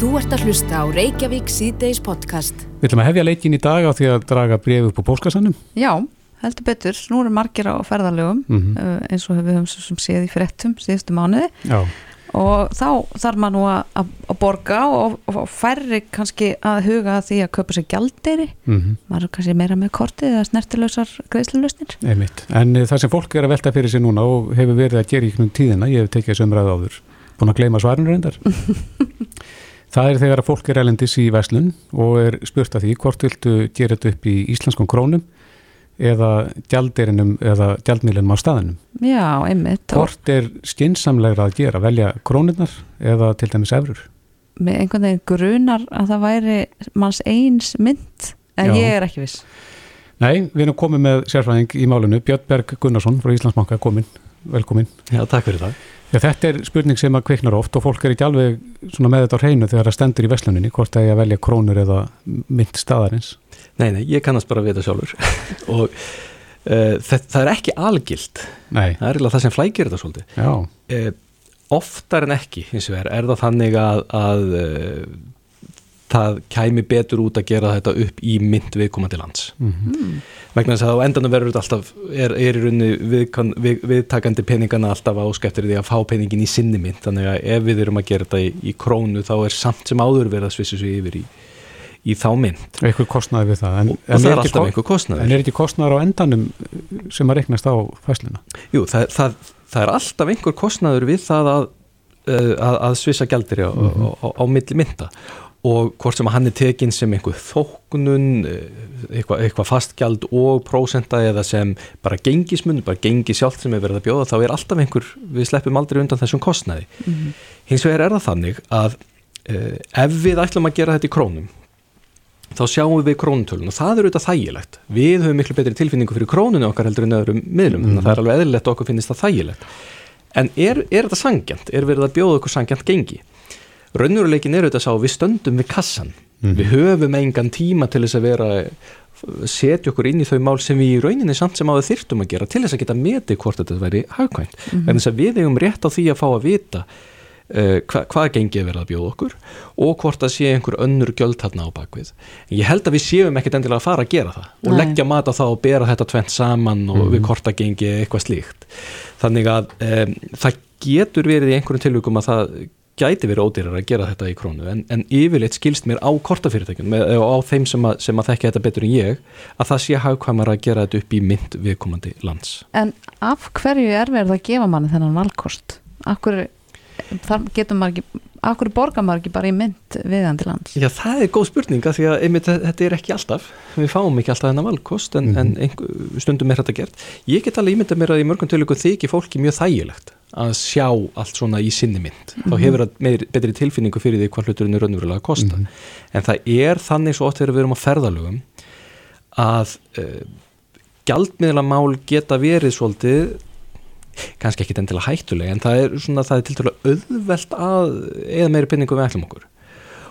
Þú ert að hlusta á Reykjavík síðdeis podcast. Við ætlum að hefja leikin í dag á því að draga bref upp á póskassanum. Já, heldur betur. Nú eru margir á ferðalögum Mm -hmm. uh, eins og við höfum svo sem séð í fréttum síðustu mánuði Já, og þá þarf maður nú að, að, borga og, og færri kannski að huga að því að kaupa sér gjaldeyri. mm Maður er kannski meira með kortið eða snertilösar greiðslunlösnir. einmitt. En uh, það sem fólk er að velta fyrir sig núna og hefur verið að gera í knum tíðina, ég hef tekið umræðu áður, búin að gleyma svarinu reyndar. það er þegar að fólk er elendis í Veslun og er spurt að því hvort viltu gera þetta upp í íslenskum krónum eða gjaldirinum eða gjaldmiðlunum á staðinum. Já, einmitt. Hvort er skinsamlegra að gera, velja krónirnar eða til dæmis efrur? með einhvern veginn grunar að það væri manns eins mynd en Já. ég er ekki viss. Nei, við erum komið með sérfræðing í málinu, Björn Berg Gunnarsson frá Íslandsbanka komin, velkomin. Já, takk fyrir það. Já, þetta er spurning sem að kviknar oft og fólk er ekki alveg með þetta á hreinu þegar það stendur í vesluninni, hvort það er að velja krónur eða mynd staðarins. Nei, nei, ég kannast bara við þetta sjálfur og uh, það, það er ekki algilt, Nei, það er það sem flækir þetta svolítið. já, Uh, oftar en ekki, hins vegar, er það þannig að, að uh, það kæmi betur út að gera þetta upp í mynd viðkomandi lands. mm Mm. Vegna þess að á endanum verður þetta alltaf, er, er í rauninni viðkan, við, viðtakandi peningana alltaf áskæftir því að fá peningin í sinni mynd, þannig að ef við erum að gera þetta í, í krónu þá er samt sem áður verið að svissu sig yfir í, í þá mynd. eitthvað kostnaði við það. En, Og, og það er ekki alltaf ko- einhver kostnaður. En er ekki kostnaður á endanum sem að reiknast á fæsluna? Jú, það, það, það er alltaf einhver kostnaður við það að, uh, að, að svissa gældir á, Mhm. á, á, á milli mynda og hvort sem hann er tekinn sem einhver þóknun, uh, eitthvað eitthva fastgjald og prósenta eða sem bara gengismun, bara gengi sjálft sem er verið að bjóða, þá er alltaf einhver, við sleppum aldrei undan þessum kostnaði. Mhm. Hins vegar er það þannig að uh, ef við ætlum að gera þetta í krónum, þá sjáum við krónutölun og það er auðvitað þægilegt. Við höfum miklu betri tilfinningu fyrir krónunni okkar heldur en öðrum miðlum, þannig að það er alveg eðlilegt að okkur finnist það þægilegt. En er, er þetta sangjant? Er verið að bjóða okkur sangjant gengi? Raunuruleikin er auðvitað sá að við stöndum við kassan. Mhm. Við höfum engan tíma til þess að vera setja okkur inn í þau mál sem við í rauninni samt sem áður þyrftum að gera til þess að geta metið hvort þetta væri hagkvæmt. Mm. -hmm. þess að við eigum rétt á því að fá að vita uh, hva, hvað gengið er verið að bjóða okkur og hvort það sé einhver önnur gjöld þarna á bakvið. En ég held að við séum ekkit endilega að fara að gera það og Nei. leggja mat á það og bera þetta tvent saman og Mhm. við kortagengi eða eitthvað slíkt. Þannig að um, það getur verið í einhverjum tilvíkum að það gæti verið ódýrar að gera þetta í krónu en, en yfirleitt skilst mér á kortafyrirtækjum og á þeim sem að, sem að þekki þetta betur en ég að það sé hagkvæmar að gera þetta upp í mynd viðkomandi lands. En af hverju er verið að gefa manni þennan valkost? Akkur, þar getur maður ekki, akkur borgar maður ekki bara í mynd viðandi lands? Já, það er góð spurning að því að einmitt, þetta er ekki alltaf, við fáum ekki alltaf þennan valkost en, Mhm. en einhver, stundum er þetta gert. Ég get alveg ímyndað mér að í mörgum tölugu þykir fólki mjög þægilegt að sjá allt svona í sinni mynd. Þá Mhm. hefur það meir, betri tilfinningu fyrir því hvað hluturinn er raunverulega að kosta. Mhm. En það er þannig svo oft þegar við erum á ferðalögum að uh, gjaldmiðlamál geta verið svolítið kannski ekki endilega hættulega en það er svona, það er til dæla auðvelt að eða meiri penningu við ætlum okkur.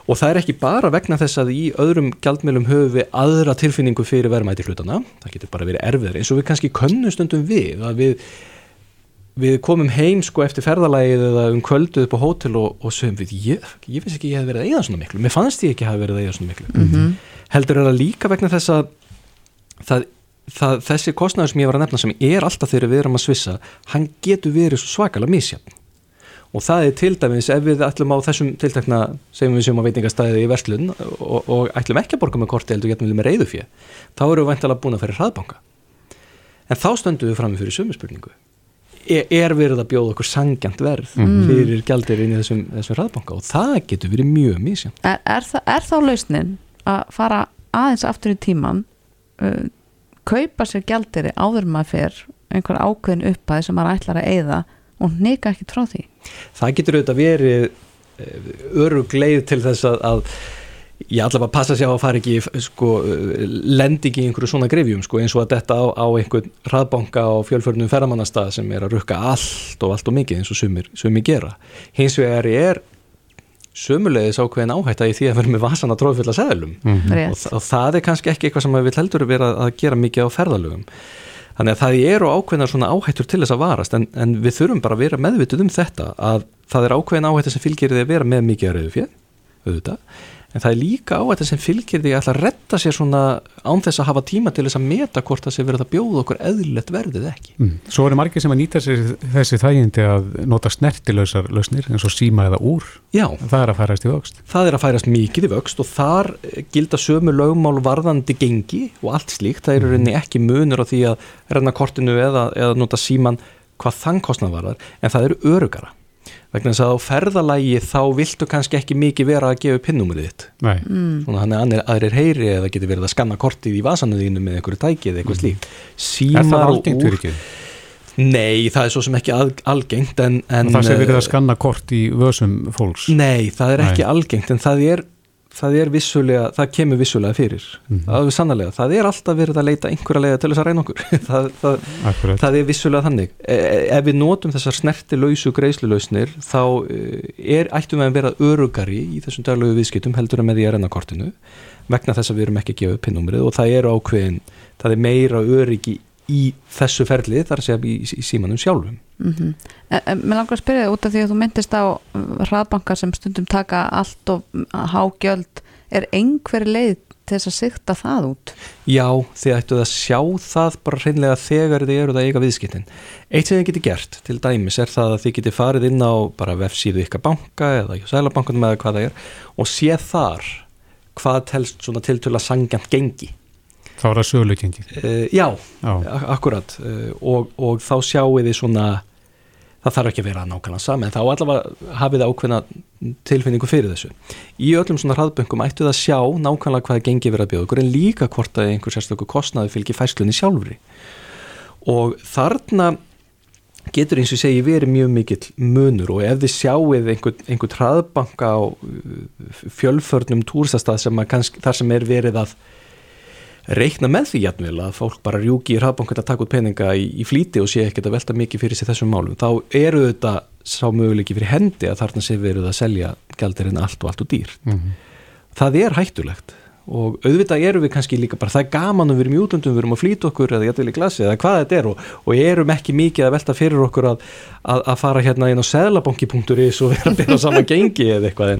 Og það er ekki bara vegna þess að í öðrum gjaldmiðlum höfum við aðra tilfinningu fyrir verðmæti hlutana, það getur bara verið erfiðar eins og við kannski könnum stundum við að við við komum heim sko eftir ferðalagið eða um kvöldu upp á hótel og, og sögum við, ég, ég finnst ekki að ég hef verið að eigða svona miklu, mér fannst ég ekki að hafa verið að eigða svona miklu. Mm heldur er það líka vegna þess að það, það, þessi kostnæður sem ég var að nefna sem er alltaf þegar við erum að svissa hann getur verið svo svakalega misjafn. Og það er til dæmis ef við ætlum á þessum tiltakna segjum við sem á veitingastæði í verslun og, og ætlum ekki að borga með korti heldur getum við með reyðufjö þá erum við væntalega búin að fyrir hraðbanka. En þá stöndum við fram fyrir sömu spurningu. Er, er verið að bjóða okkur sangjant verð Mhm. fyrir gjaldir inn í þessum, þessum hraðbanka? Og það getur verið mjög misjafn Er, er, er þá lausnin að fara aðeins aftur í tíman uh, kaupa sér gjaldiri áður maður fer einhver ákveðin upphæð sem maður ætlar að eyða og neka ekki frá því. Það getur auðvitað verið örug leið til þess að, að ég allavega passa sér á að fara ekki sko, lendi ekki í einhverju svona grefjum sko, eins og að detta á, á einhvern hraðbanka á fjölförnum ferramannastað sem er að rukka allt og allt og mikið eins og sumir, sumir gera. Hins vegar er sömulegis ákveðin áhætta í því að vera með vasan að tróðfulla seðlum Mhm. og, Rétt. og það er kannski ekki eitthvað sem við heldur vera að gera mikið á ferðalögum þannig að það eru ákveðnar svona áhættur til þess að varast en, en við þurfum bara að vera meðvituð um þetta að það er ákveðin áhættur sem fylgir því að vera með mikið að rauðu fjö auðvitað en það er líka á þetta sem fylgir því að ætla að retta sér svona án þess að hafa tíma til þess að meta hvort það sé verið að bjóða okkur eðlilegt verðið ekki. Mm. Svo eru margir sem að nýta sér þessi þægindi að nota snertilösar lausnir eins og síma eða úr. Já. Það er að færast í vöxt. Það er að færast mikið í vöxt og þar gilda sömu lögmál varðandi gengi og allt slíkt. Það eru reyni ekki munur á því að renna kortinu eða, eða nota síman hvað þann kostnað varðar en það eru örugara vegna þess að á ferðalægi þá viltu kannski ekki mikið vera að gefa pinnumrið þitt mm. svona hann er annir, aðrir heyri eða getur verið að skanna kortið í vasanuðinu með einhverju tæki eða eitthvað Mm. slíkt Er símar það og algengt fyrir ekki? nei það er svo sem ekki al, algengt en, en Það sé verið eh, að skanna kort í vösum fólks. nei það er ekki Nei. algengt en það er það er vissulega, það kemur vissulega fyrir. Mhm. það er sannlega, það er alltaf verið að leita einhverja leiða til þess að reyna okkur. Það, það, það er vissulega þannig. E ef við notum þessar snerti lausu greiðslulausnir þá eh, er, ættum við að vera örugari í þessum daglegu viðskiptum heldur en með því að renna kortinu vegna þess að við erum ekki að gefa upp pinnumrið og það er ákveðin, það er meira öryggi í þessu ferli þar að segja í, í símanum sjálfum Mm en, en mér langar að spyrja þig út af því að þú myndist á uh, hraðbankar sem stundum taka allt og hágjöld er einhver leið til þess að sikta það út Já, þið ættuð að sjá það bara hreinlega þegar þið eruð að eiga viðskiptin. Eitt sem þið getið gert til dæmis er það að þið getið farið inn á bara vefsíðu ykkar banka eða sælabankunum eða hvað það er og séð þar hvað telst svona tiltöla sangjant gengi. Þá er það sögulökingið. Uh, já, Já. a- akkurat uh, og, og þá sjáu þið svona það þarf ekki að vera nákvæmlega saman en þá allavega hafið þið ákveðna tilfinningu fyrir þessu. Í öllum svona hraðböngum ættu það að sjá nákvæmlega hvað gengi verið að bjóða ykkur en líka hvort að einhver sérstöku kostnaði fylgir fæslunni sjálfri og þarna getur eins og segi verið mjög mikill munur og ef þið sjáuð einhvern, einhvern hraðbanka á uh, fjölförnum túristastað sem að kannski, þar sem er verið að reikna með því jætnvel að fólk bara rjúki í hraðbankan að taka út peninga í, í flýti og sé ekkert að velta mikið fyrir sér þessum málum þá eru þetta sá möguleiki fyrir hendi að þarna sé verið að selja gældirinn allt og allt og dýr Mhm. það er hættulegt og auðvitað eru við kannski líka bara það er gaman að við erum í útlöndum, við erum að flýta okkur eða jætvel í glasi eða hvað þetta er og, og erum ekki mikið að velta fyrir okkur að, að, að fara hérna inn á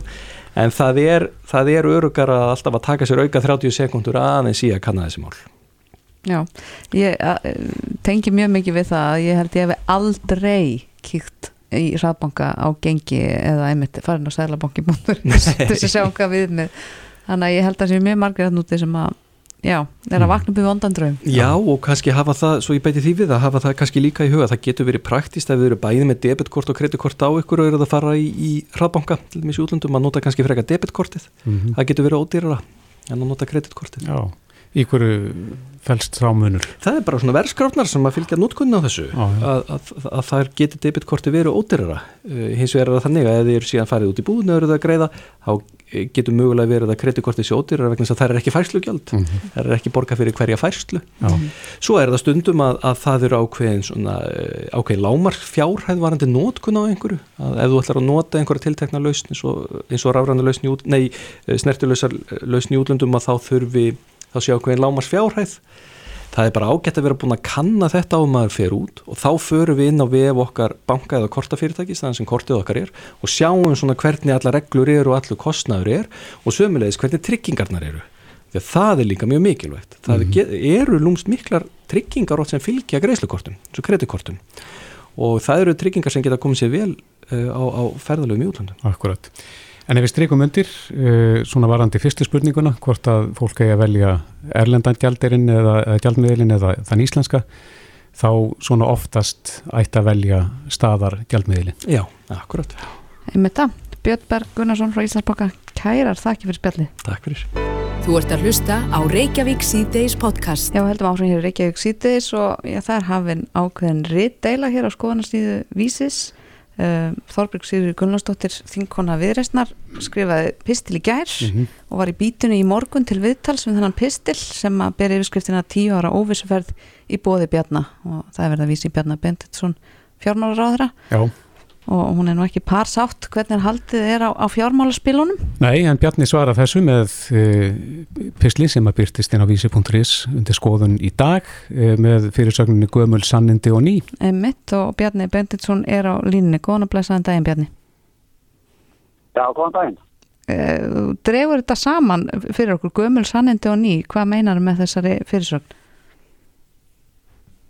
en, það er, það er örugar að alltaf að taka sér auka 30 sekundur aðeins í að kanna þessi mál. Já, ég tengi mjög mikið við það að ég held ég hef aldrei kíkt í hraðbanka á gengi eða einmitt farin á sælabanki til þess að sjá hvað við með. Þannig að ég held að það sé mjög margir að núti sem að já, er að vakna upp í vondan draum Já og kannski hafa það, svo ég beiti því við að hafa það kannski líka í huga, það getur verið praktist ef við eru bæði með debitkort og kreditkort á ykkur og eru það að fara í, í hraðbanka til dæmis í útlöndum að nota kannski freka debitkortið Mhm. það getur verið ódýrara en að nota kreditkortið Já. Í hverju fælst þá munur? Það er bara svona verðskrafnar sem að fylgja nútkunni á þessu já. að, að, að það getur debitkorti verið ódýrara uh, hins vegar er það þannig að eh, getur mögulega verið að kreditkorti ódýrara vegna þess að það er ekki færslugjald Mhm. það er ekki borga fyrir hverja færslu. Já. Svo er það stundum að, að það eru ákveðin svona, eh, ákveðin lámark fjárhæð varandi nótkun á einhverju. Að ef þú ætlar að nota einhverja tiltekna lausn eins og, og rafræna lausn nei, snertilausar lausn í útlöndum að þá þurfi þá sé ákveðin lámarks fjárhæð það er bara ágætt að vera búin að kanna þetta á maður fer út og þá förum við inn á vef okkar banka eða kortafyrirtæki þannig sem kortið okkar er og sjáum svona hvernig alla reglur eru og allur kostnaður er og sömulegis hvernig tryggingarnar eru því að það er líka mjög mikilvægt það mm. eru lúmst miklar tryggingar sem fylgja greiðslukortum, svo kreditkortum og það eru tryggingar sem geta komið sér vel uh, á, á ferðalöfum í útlandum Akkurat. En ef við streikum undir, uh, svona varandi fyrstu spurninguna, hvort að fólk eigi að velja erlendan gjaldirinn eða, eða gjaldmiðlinn eða þann íslenska, þá svona oftast ætti að velja staðar gjaldmiðlinn. Já, akkurat, einmitt það, Björn Berg Gunnarsson frá Íslandsboka kærar þakki fyrir spjalli takk fyrir. Þú ert að hlusta á Reykjavík C-Days podcast. Já, heldum áfram hér í Reykjavík sítiðis og já, það er hafinn ákveðin rittdeila hér á skoðanastíðu Vísis uh, Þorbjörg Sigri Gunnlaugsdóttir þinkona viðreistnar skrifaði pistil í gær Mhm. og var í bítunni í morgun til viðtals við þennan pistil sem að beri yfirskriftina tíu ára óvissuferð í bóði Bjarna. Og það er verið að vísi Bjarna Benditsson fjármálaráðra Já, og hún er nú ekki par sátt hvernig haldið er á, á fjármálaspilunum nei, en Bjarni svara þessu með uh, pisli sem að byrtist inn á vísi.is undir skoðun í dag uh, með fyrirsögninni Gömul, Sannindi og Ný. Emmitt og Bjarni Benditsson er á línunni góðan að blæsaðan daginn Bjarni Já, góðan daginn. uh, dregur þetta saman fyrir okkur gömul sannindi og ný, hvað meinar með þessari fyrirsögn?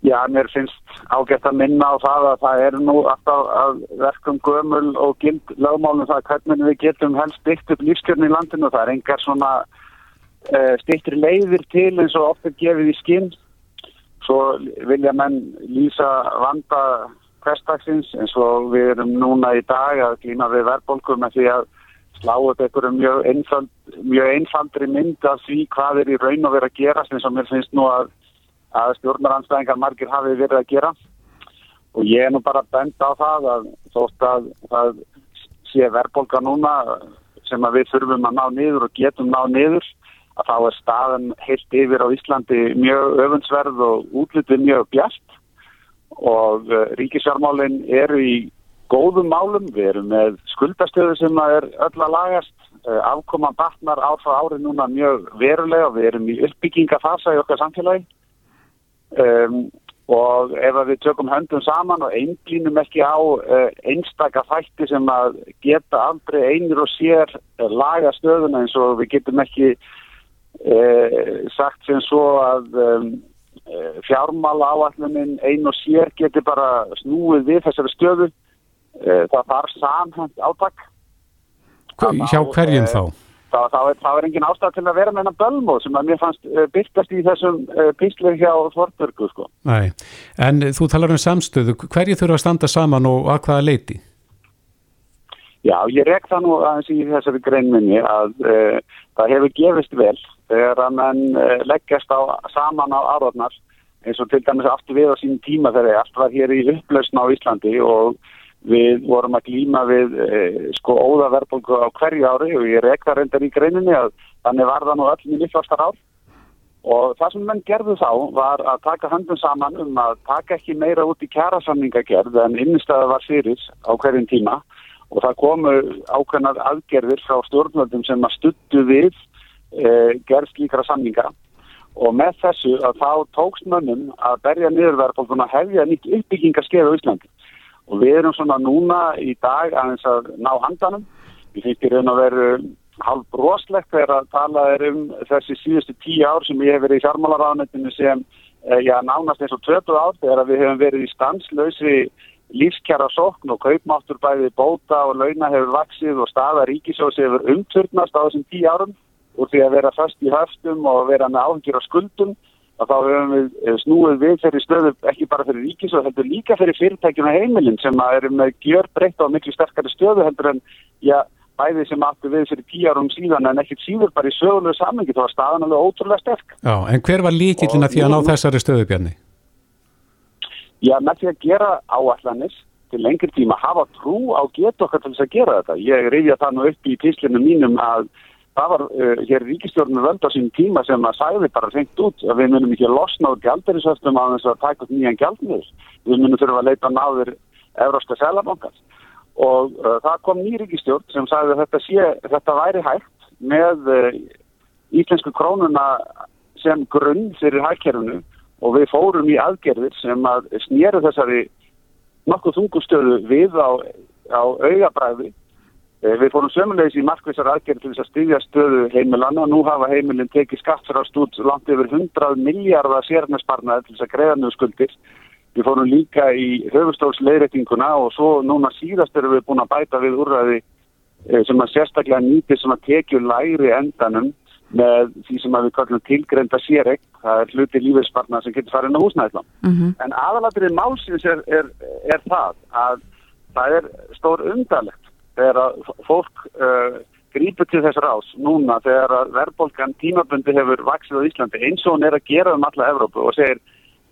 Já, mér finnst ágætt að minna á það að það er nú alltaf að verkum gömul og gild lögmálum það hvernig við getum helst byggt upp lífskjörn í landinu. Það er engar svona uh, stýttri leiðir til eins og ofta gefið í skinn. Svo vilja menn lýsa vanda hverstagsins eins og við erum núna í dag að glýna við verðbólkum með því að slá upp einhverju mjög, einfald, mjög einfaldri mynd af því hvað er í raun og verið að gera og mér finnst nú að að stjórnaranstæðingar margir hafi verið að gera. Og ég er nú bara bend á það að þótt að það sé verðbólka núna sem að við þurfum að ná niður og getum ná niður að þá er staðan heilt yfir á Íslandi mjög öfunnsverð og útlutið mjög bjart. Og uh, ríkisjármálinn eru í góðum málum, við erum með skuldastöðu sem er öll að lagast, uh, afkoman batnar ár frá ári núna mjög verulega, við erum í uppbyggingafasa í okkar samfélagi um, og ef við tökum höndum saman og einblínum ekki á uh, einstaka þætti sem að geta aldrei einir og sér uh, laga stöðuna eins og við getum ekki uh, sagt sem svo að um, fjármála áallunin ein og sér getur bara snúið við þessari stöðu það þarf samhænt átak Hjá hverjum þá? Þá, þá, er, þá er engin ástæð til að vera með hennar bölmóð sem að mér fannst uh, byrtast í þessum uh, píslu hjá Þortbörgu sko. Nei, en þú talar um samstöðu, hverju þurfa að standa saman og að hvaða leiti? Já, ég rek það nú aðeins í þessari greinminni að uh, það hefur gefist vel þegar að mann leggjast á, saman á aðröðnar eins og til dæmis aftur við á sín tíma þegar allt var hér í upplausna á Íslandi og Við vorum að glýma við eh, sko óðaverðbólku á hverju ári og ég rekða reyndar í greininni að þannig var það nú öll mjög nýflastar ár. Og það sem menn gerðu þá var að taka höndum saman um að taka ekki meira út í kjærasamningagerð en innstæða var fyrir á hverjum tíma. Og það komu ákveðnar aðgerðir frá stjórnvöldum sem að stuttu við eh, gerð slíkra samninga. Og með þessu að þá tókst mönnum að berja niðurverðbólkuna hefja nýtt uppbyggingarskeið á Íslandi og við erum svona núna í dag aðeins að ná handanum. Við finnst í raun að veru halv broslegt þegar að tala er um þessi síðustu tíu ár sem ég hef verið í fjármálaráðnetinu sem eh, já, nánast eins og 20 ár þegar við hefum verið í stanslösri lífskjara sókn og kaupmáttur bæði bóta og launa hefur vaksið og staða ríkisós hefur umturnast á þessum tíu árum úr því að vera fast í höftum og vera með áhengjur á skuldum að þá hefum við eh, snúið við þeirri stöðu ekki bara fyrir ríkis og heldur líka fyrir fyrirtækjuna heimilin sem eru með gjör breytt á miklu sterkari stöðu heldur en já, bæði sem aftur við fyrir tíu árum síðan en ekkert síður bara í sögulegu samengi þá var staðan alveg ótrúlega sterk. Já, en hver var líkillin að því að ná þessari stöðu bjarni? Já, með því að gera áallanir til lengri tíma hafa trú á getu okkar til þess að gera þetta. Ég reyði að það nú upp í tíslinu mínum að það var uh, hér ríkistjórnum völd á sín tíma sem að sæði bara fengt út að við munum ekki losna úr gældurisöftum á þess að taka upp nýjan gældmiður. Við munum þurfa að leita náður Európska selabankans og uh, það kom ný ríkistjórn sem sæði að þetta, sé, þetta væri hægt með uh, íslensku krónuna sem grunn fyrir hækkerfunu og við fórum í aðgerðir sem að snýru þessari nokkuð þungustöðu við á, á augabræði við fórum sömulegis í markvísar aðgerð til þess að styðja stöðu heimilanna. Nú hafa heimilin tekið skattfærast út langt yfir 100 miljardar sérnesparnaði til þess að greiða nöðu skuldir. Við fórum líka í höfustóksleiðrætinguna og svo núna síðast erum við búin að bæta við úrræði eh, sem að sérstaklega nýti sem að tekju læri endanum með því sem að við kallum tilgrenda sérregn. Það er hluti lífeyrsparnað sem getur farið inn á húsnæðislam. Mm -hmm. En aðalatrið málsins er, er, er það að það er stór undalegt þegar að fólk uh, grípur til þess rás núna þegar að verðbólkan tímabundi hefur vaksið á Íslandi eins og hún er að gera um alla Evrópu og segir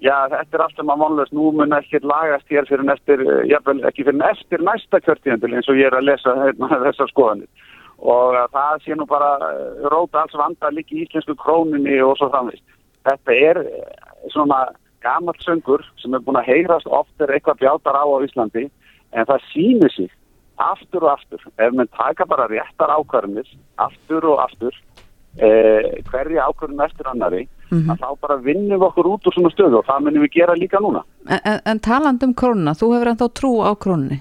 já þetta er alltaf maður vonlust nú mun ekki lagast hér fyrir næstir uh, jafnvel ekki fyrir næstir næsta kjörtíðandil eins og ég er að lesa hérna, þessar skoðanir og það sé nú bara uh, róta alls vanda líki í íslensku króninni og svo framvist. Þetta er uh, svona gammalt söngur sem er búin að heyrast ofta eitthvað bjátar á á Íslandi en það sýnir sig aftur og aftur, ef mann taka bara réttar ákvarðinir, aftur og aftur eh, hverja ákvarðin eftir annari, mm -hmm. að þá bara vinnum við okkur út úr svona stöðu og það munum við gera líka núna. En, en, taland um krónuna, þú hefur ennþá trú á krónunni?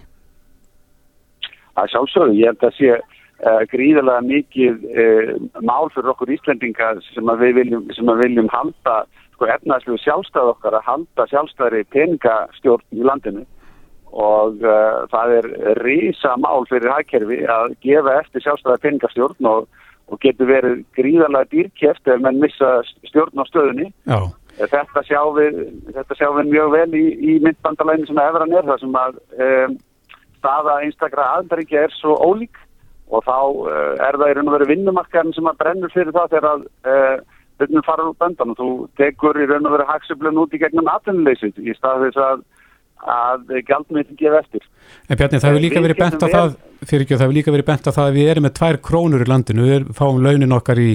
Það er sjálfsögðu, ég held að sé uh, gríðarlega mikið uh, mál fyrir okkur Íslendinga sem að við viljum, sem að viljum halda sko efnaðslu sjálfstæð okkar að halda sjálfstæðri peningastjórn í landinu og uh, það er rísa mál fyrir hækkerfi að gefa eftir sjálfstæðar peningastjórn og, og getur verið gríðarlega dýrkjeft ef mann missa stjórn á stöðunni. Já. Þetta sjáum við, þetta sjáum við mjög vel í, í myndbandalæni sem efran er það sem að um, staða einstakra aðdaríkja er svo ólík og þá uh, er það í raun og veru vinnumarkaðin sem að brennur fyrir það þegar að uh, byrnum fara út böndan og þú tekur í raun og veru haksöflun út í gegnum atvinnuleysið í stað þess að að gjaldmiðin gefa eftir. En Bjarni, það hefur líka verið bent á það, fyrir ekki, það hefur líka verið bent á það að við erum með tvær krónur í landinu, við fáum launin okkar í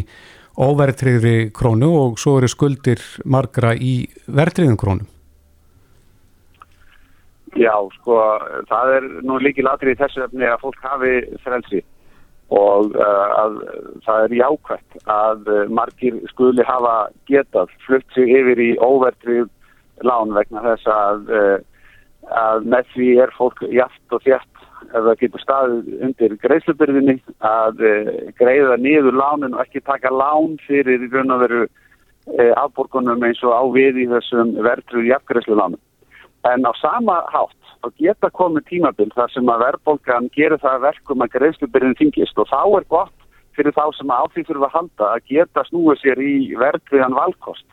óverðtriðri krónu og svo eru skuldir margra í verðtriðin krónum. Já, sko, það er nú líkið latrið í þessu efni að fólk hafi frelsi og uh, að það er jákvæmt að margir skuli hafa getað flutt sig yfir í óverðtrið lán vegna þess að uh, að með því er fólk jæft og þjætt ef það getur staðið undir greiðslubyrðinni að e, greiða niður lánin og ekki taka lán fyrir í raun og veru e, afborgunum eins og á við í þessum verðrúð jafngreðslu lánum. En á sama hátt þá geta komið tímabild þar sem að verðbólgan gerir það verkum að greiðslubyrðin þingist og þá er gott fyrir þá sem að þurfa að halda að geta snúið sér í verðrúðan valkost.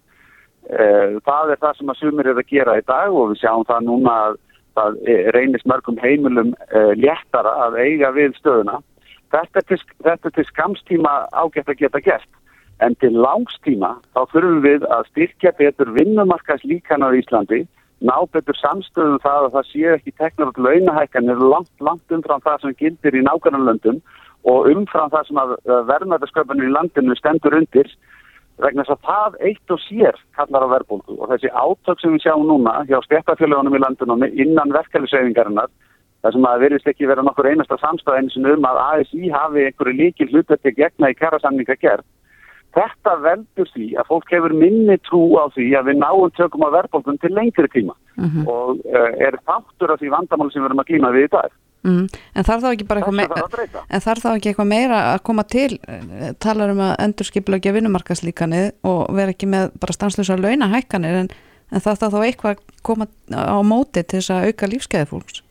Það er það sem að sumir er að gera í dag og við sjáum það núna að það reynist mörgum heimilum léttara að eiga við stöðuna. Þetta er til, þetta er til skamstíma ágætt að geta gert en til langstíma þá þurfum við að styrkja betur vinnumarkas líkan á Íslandi, ná betur samstöðum það að það sé ekki teknar út launahækkanir langt, langt umfram það sem gildir í nákvæmlandum og umfram það sem að verðmætasköpunir í landinu stendur undir vegna þess að það eitt og sér kallar á verðbólku og þessi átök sem við sjáum núna hjá stjættafélagunum í landunum innan verkefæliseyfingarinnar þar sem að verðist ekki vera nokkur einasta samstæð eins og um að ASI hafi einhverju líkil hlutverki gegna í kærasamninga gerð. Þetta veldur því að fólk hefur minni trú á því að við náum tökum á verðbólkun til lengri tíma mm -hmm. og uh, er þáttur af því vandamál sem við erum að klíma við í dag. Mm. En þarf þá ekki bara eitthvað meira en þarf þá ekki eitthvað meira að koma til? Talar um að endur skipilagja vinnumarkaslíkanið og vera ekki með bara stanslösa launahækkanir en, en það þá eitthvað koma á móti til þess að auka lífskeiði fólks?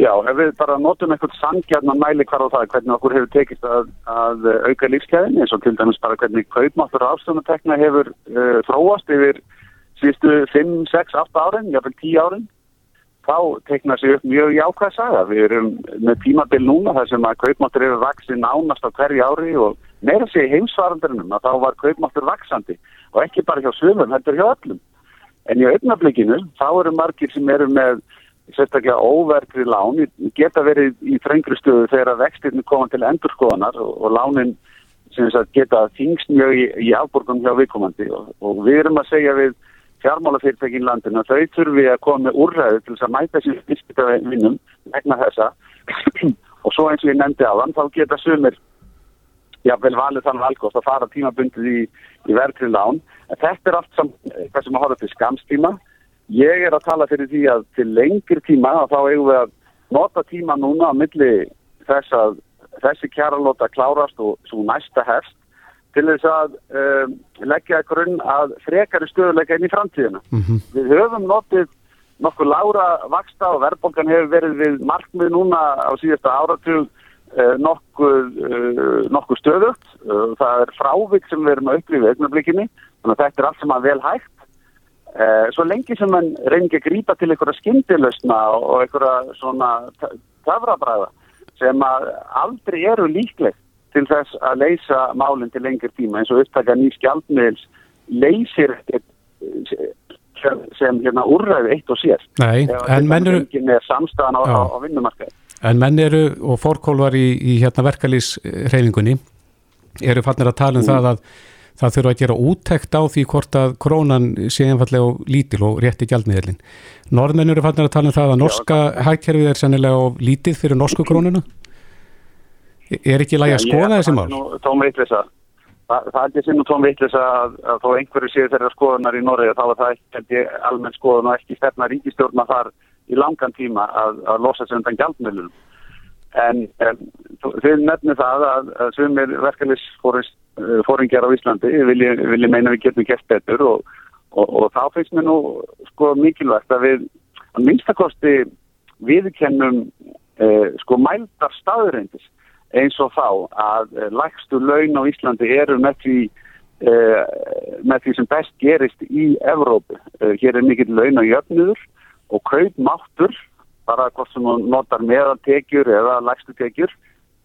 Já, ef við bara notum eitthvað sangjarnan mæli hvar á það hvernig okkur hefur tekist að, að auka lífskeiðin eins og til dæmis bara hvernig kaupmáttur afstöðunatekna hefur uh, þróast yfir síðustu 5, 6, 8 árin, jáfnveil 10 árin þá teikna sér upp mjög jákvæð saga. Við erum með tímabil núna þar sem að kaupmáttur eru vaksið nánast á hverju ári og meira sé heimsvarandurinnum að þá var kaupmáttur vaksandi og ekki bara hjá svöfum, þetta er hjá öllum. En í augnablikinu þá eru margir sem eru með sérstaklega óverkri lán, geta verið í frengri stöðu þegar að vextirni koma til endurskoðanar og, og lánin sem geta þingst mjög í, í afborgunum hjá viðkomandi og, og við erum að segja við fjármálafyrirtækin landinu þau þurfi að koma með úrræðu til þess að mæta sér viðskiptavinnum vegna þessa. Og svo eins og ég nefndi á þann þá geta sumir jável valið þann valkost að fara tímabundið í, í verðri lán. Þetta er allt sem að horfa til skamstíma ég er að tala fyrir því að til lengri tíma og þá eigum við að nota tíma núna á milli þess að þessi kjæralóta klárast og svo næsta hefst til þess að um, leggja grunn að frekari stöðuleika inn í framtíðina. Mm -hmm. Við höfum notið nokkuð lára vaksta og verðbólgan hefur verið við markmið núna á síðasta áratug uh, nokkuð, uh, nokkuð stöðugt. Uh, það er frávik sem við erum að upplifa í augnablikinni, þannig að þetta er allt sem að vel hægt. Svo lengi sem mann reyngi að grípa til einhverja skindilösna og einhverja svona tafrabræða sem að aldrei eru líklegt til þess að leysa málinn til lengir tíma eins og upptaka nýr skjaldmiðils leysir sem hérna úrræði eitt og sér Nei, en menn eru samstæðan á, á, á vinnumarkaði En menn eru og fórkólvar í, í hérna verkalýsreifingunni eru fannir að tala um mm. það að það þurfa að gera úttekt á því hvort að krónan sé einfallega og lítil og rétti gjaldmiðlin. Norðmenn eru fannir að tala um það að norska hækkerfið er sennilega lítið fyrir norsku krónuna? Er ekki lægi að skoða þessi mál? Tónveitlisa. Það, það er ekki sinn og tónveitlisa að, að þó einhverju séu þeirra skoðunar í Noregi þá er það ekki almenn skoðun og ekki stefna ríkistjórna þar í langan tíma að, að losa sig undan gjaldmiðlunum. en um, þið nefnir það að, að sumir verkefnisfóringjar á Íslandi vilji, vilji meina við getum gert betur og, og, og þá finnst mér nú sko mikilvægt að við að minnstakosti viðkennum uh, sko mældar staðurindis eins og þá að uh, lægstu laun á Íslandi eru með því uh, með því sem best gerist í Evrópu. Hér er mikill laun á jöfnudur og kaupmáttur bara hvort sem notar meðaltekjur eða lægstu tekjur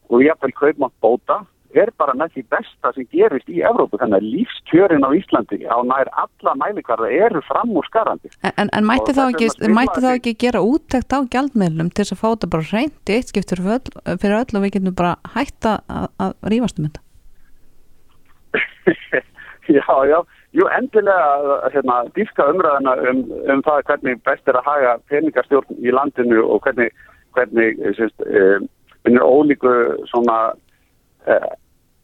og jáfnveil kaupmátt bóta er bara með því besta sem gerist í Evrópu þannig að lífskjörin á Íslandi á nær alla mælikvarða eru fram úr skarandi. En, en mætti þá ekki, ekki gera úttækt á gjaldmiðlum til þess að fá þetta bara reyndi eitt skiptur fyrir öll, og við getum bara hætta að, að rífast um þetta? já, já, jú endilega hérna, dýfka umræðina um, um það hvernig best er að haga peningastjórn í landinu og hvernig, hvernig sérst, um, ólíku svona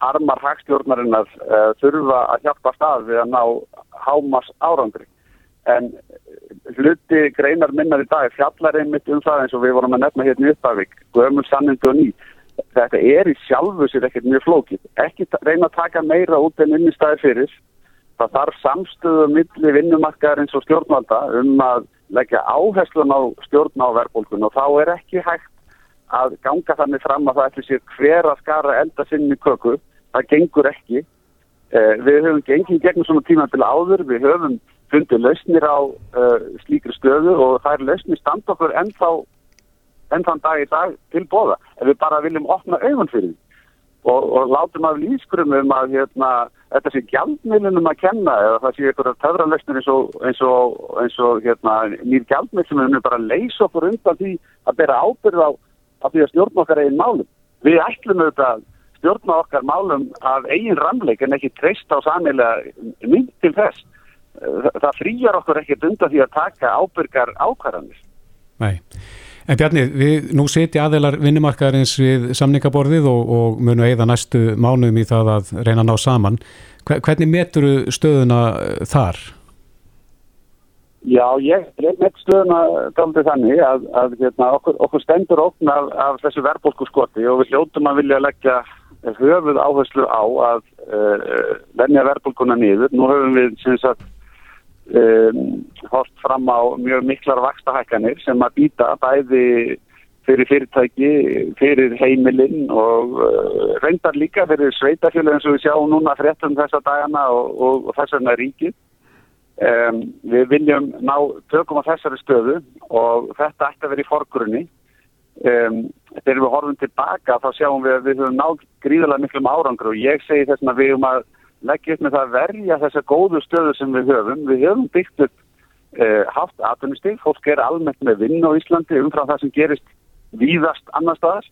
armar hagstjórnarinnar uh, þurfa að hjálpa stað við að ná hámas árangri. En hluti greinar minnar í dag fjallar einmitt um það eins og við vorum að nefna hérna í Upphavík, gömul sannindu og ný. Þetta er í sjálfu sér ekkert mjög flókið. Ekki reyna að taka meira út en unni staði fyrir. Það þarf samstöðu milli vinnumarkaðar eins og stjórnvalda um að leggja áherslun á stjórn á verðbólkun og þá er ekki hægt að ganga þannig fram að það ætli sér hver að skara elda sinni köku, það gengur ekki. Eh, við höfum gengið gegnum svona tíma til áður, við höfum fundið lausnir á uh, slíkri stöðu og það er lausnir stand okkur ennþá ennþann dag í dag til bóða. Ef við bara viljum opna auðvun fyrir því og, og látum af lískrum um að hérna, þetta sé gjaldmiðlunum að kenna eða það sé einhverja töfralöstur eins og, eins og, eins og hérna, nýr gjaldmiðl sem við bara leysa okkur undan því að bera ábyrð á að því að stjórna okkar eigin málum. Við ætlum auðvitað stjórna okkar málum af eigin ramleik en ekki treyst á samilega mynd til þess. Það frýjar okkur ekkert undan því að taka ábyrgar ákvarðanir. Nei. En Bjarni, við nú setja aðeilar vinnumarkaðarins við samningaborðið og, og munu eigða næstu mánuðum í það að reyna að ná saman. Hvernig meturu stöðuna þar? Já, ég er með stöðuna galdið þannig að, að hérna, okkur, okkur stendur okn af, af þessu verðbólku skoti og við hljóttum að vilja leggja höfuð áherslu á að uh, venja verðbólkuna niður. Nú höfum við sem sagt um, hort fram á mjög miklar vakstahækkanir sem að býta bæði fyrir fyrirtæki, fyrir heimilinn og uh, reyndar líka fyrir sveitafjölu eins og við sjáum núna fréttum þessa dagana og, og, og þess vegna ríkið. Um, við viljum ná tökum á þessari stöðu og þetta ætti að vera í forgrunni. Um, þegar við horfum tilbaka þá sjáum við að við höfum nátt gríðarlega miklum árangur og ég segi þess að við höfum að leggja upp með það að verja þessa góðu stöðu sem við höfum. Við höfum byggt upp uh, haft atvinnustík, fólk er almennt með vinn á Íslandi umfram það sem gerist víðast annar staðar.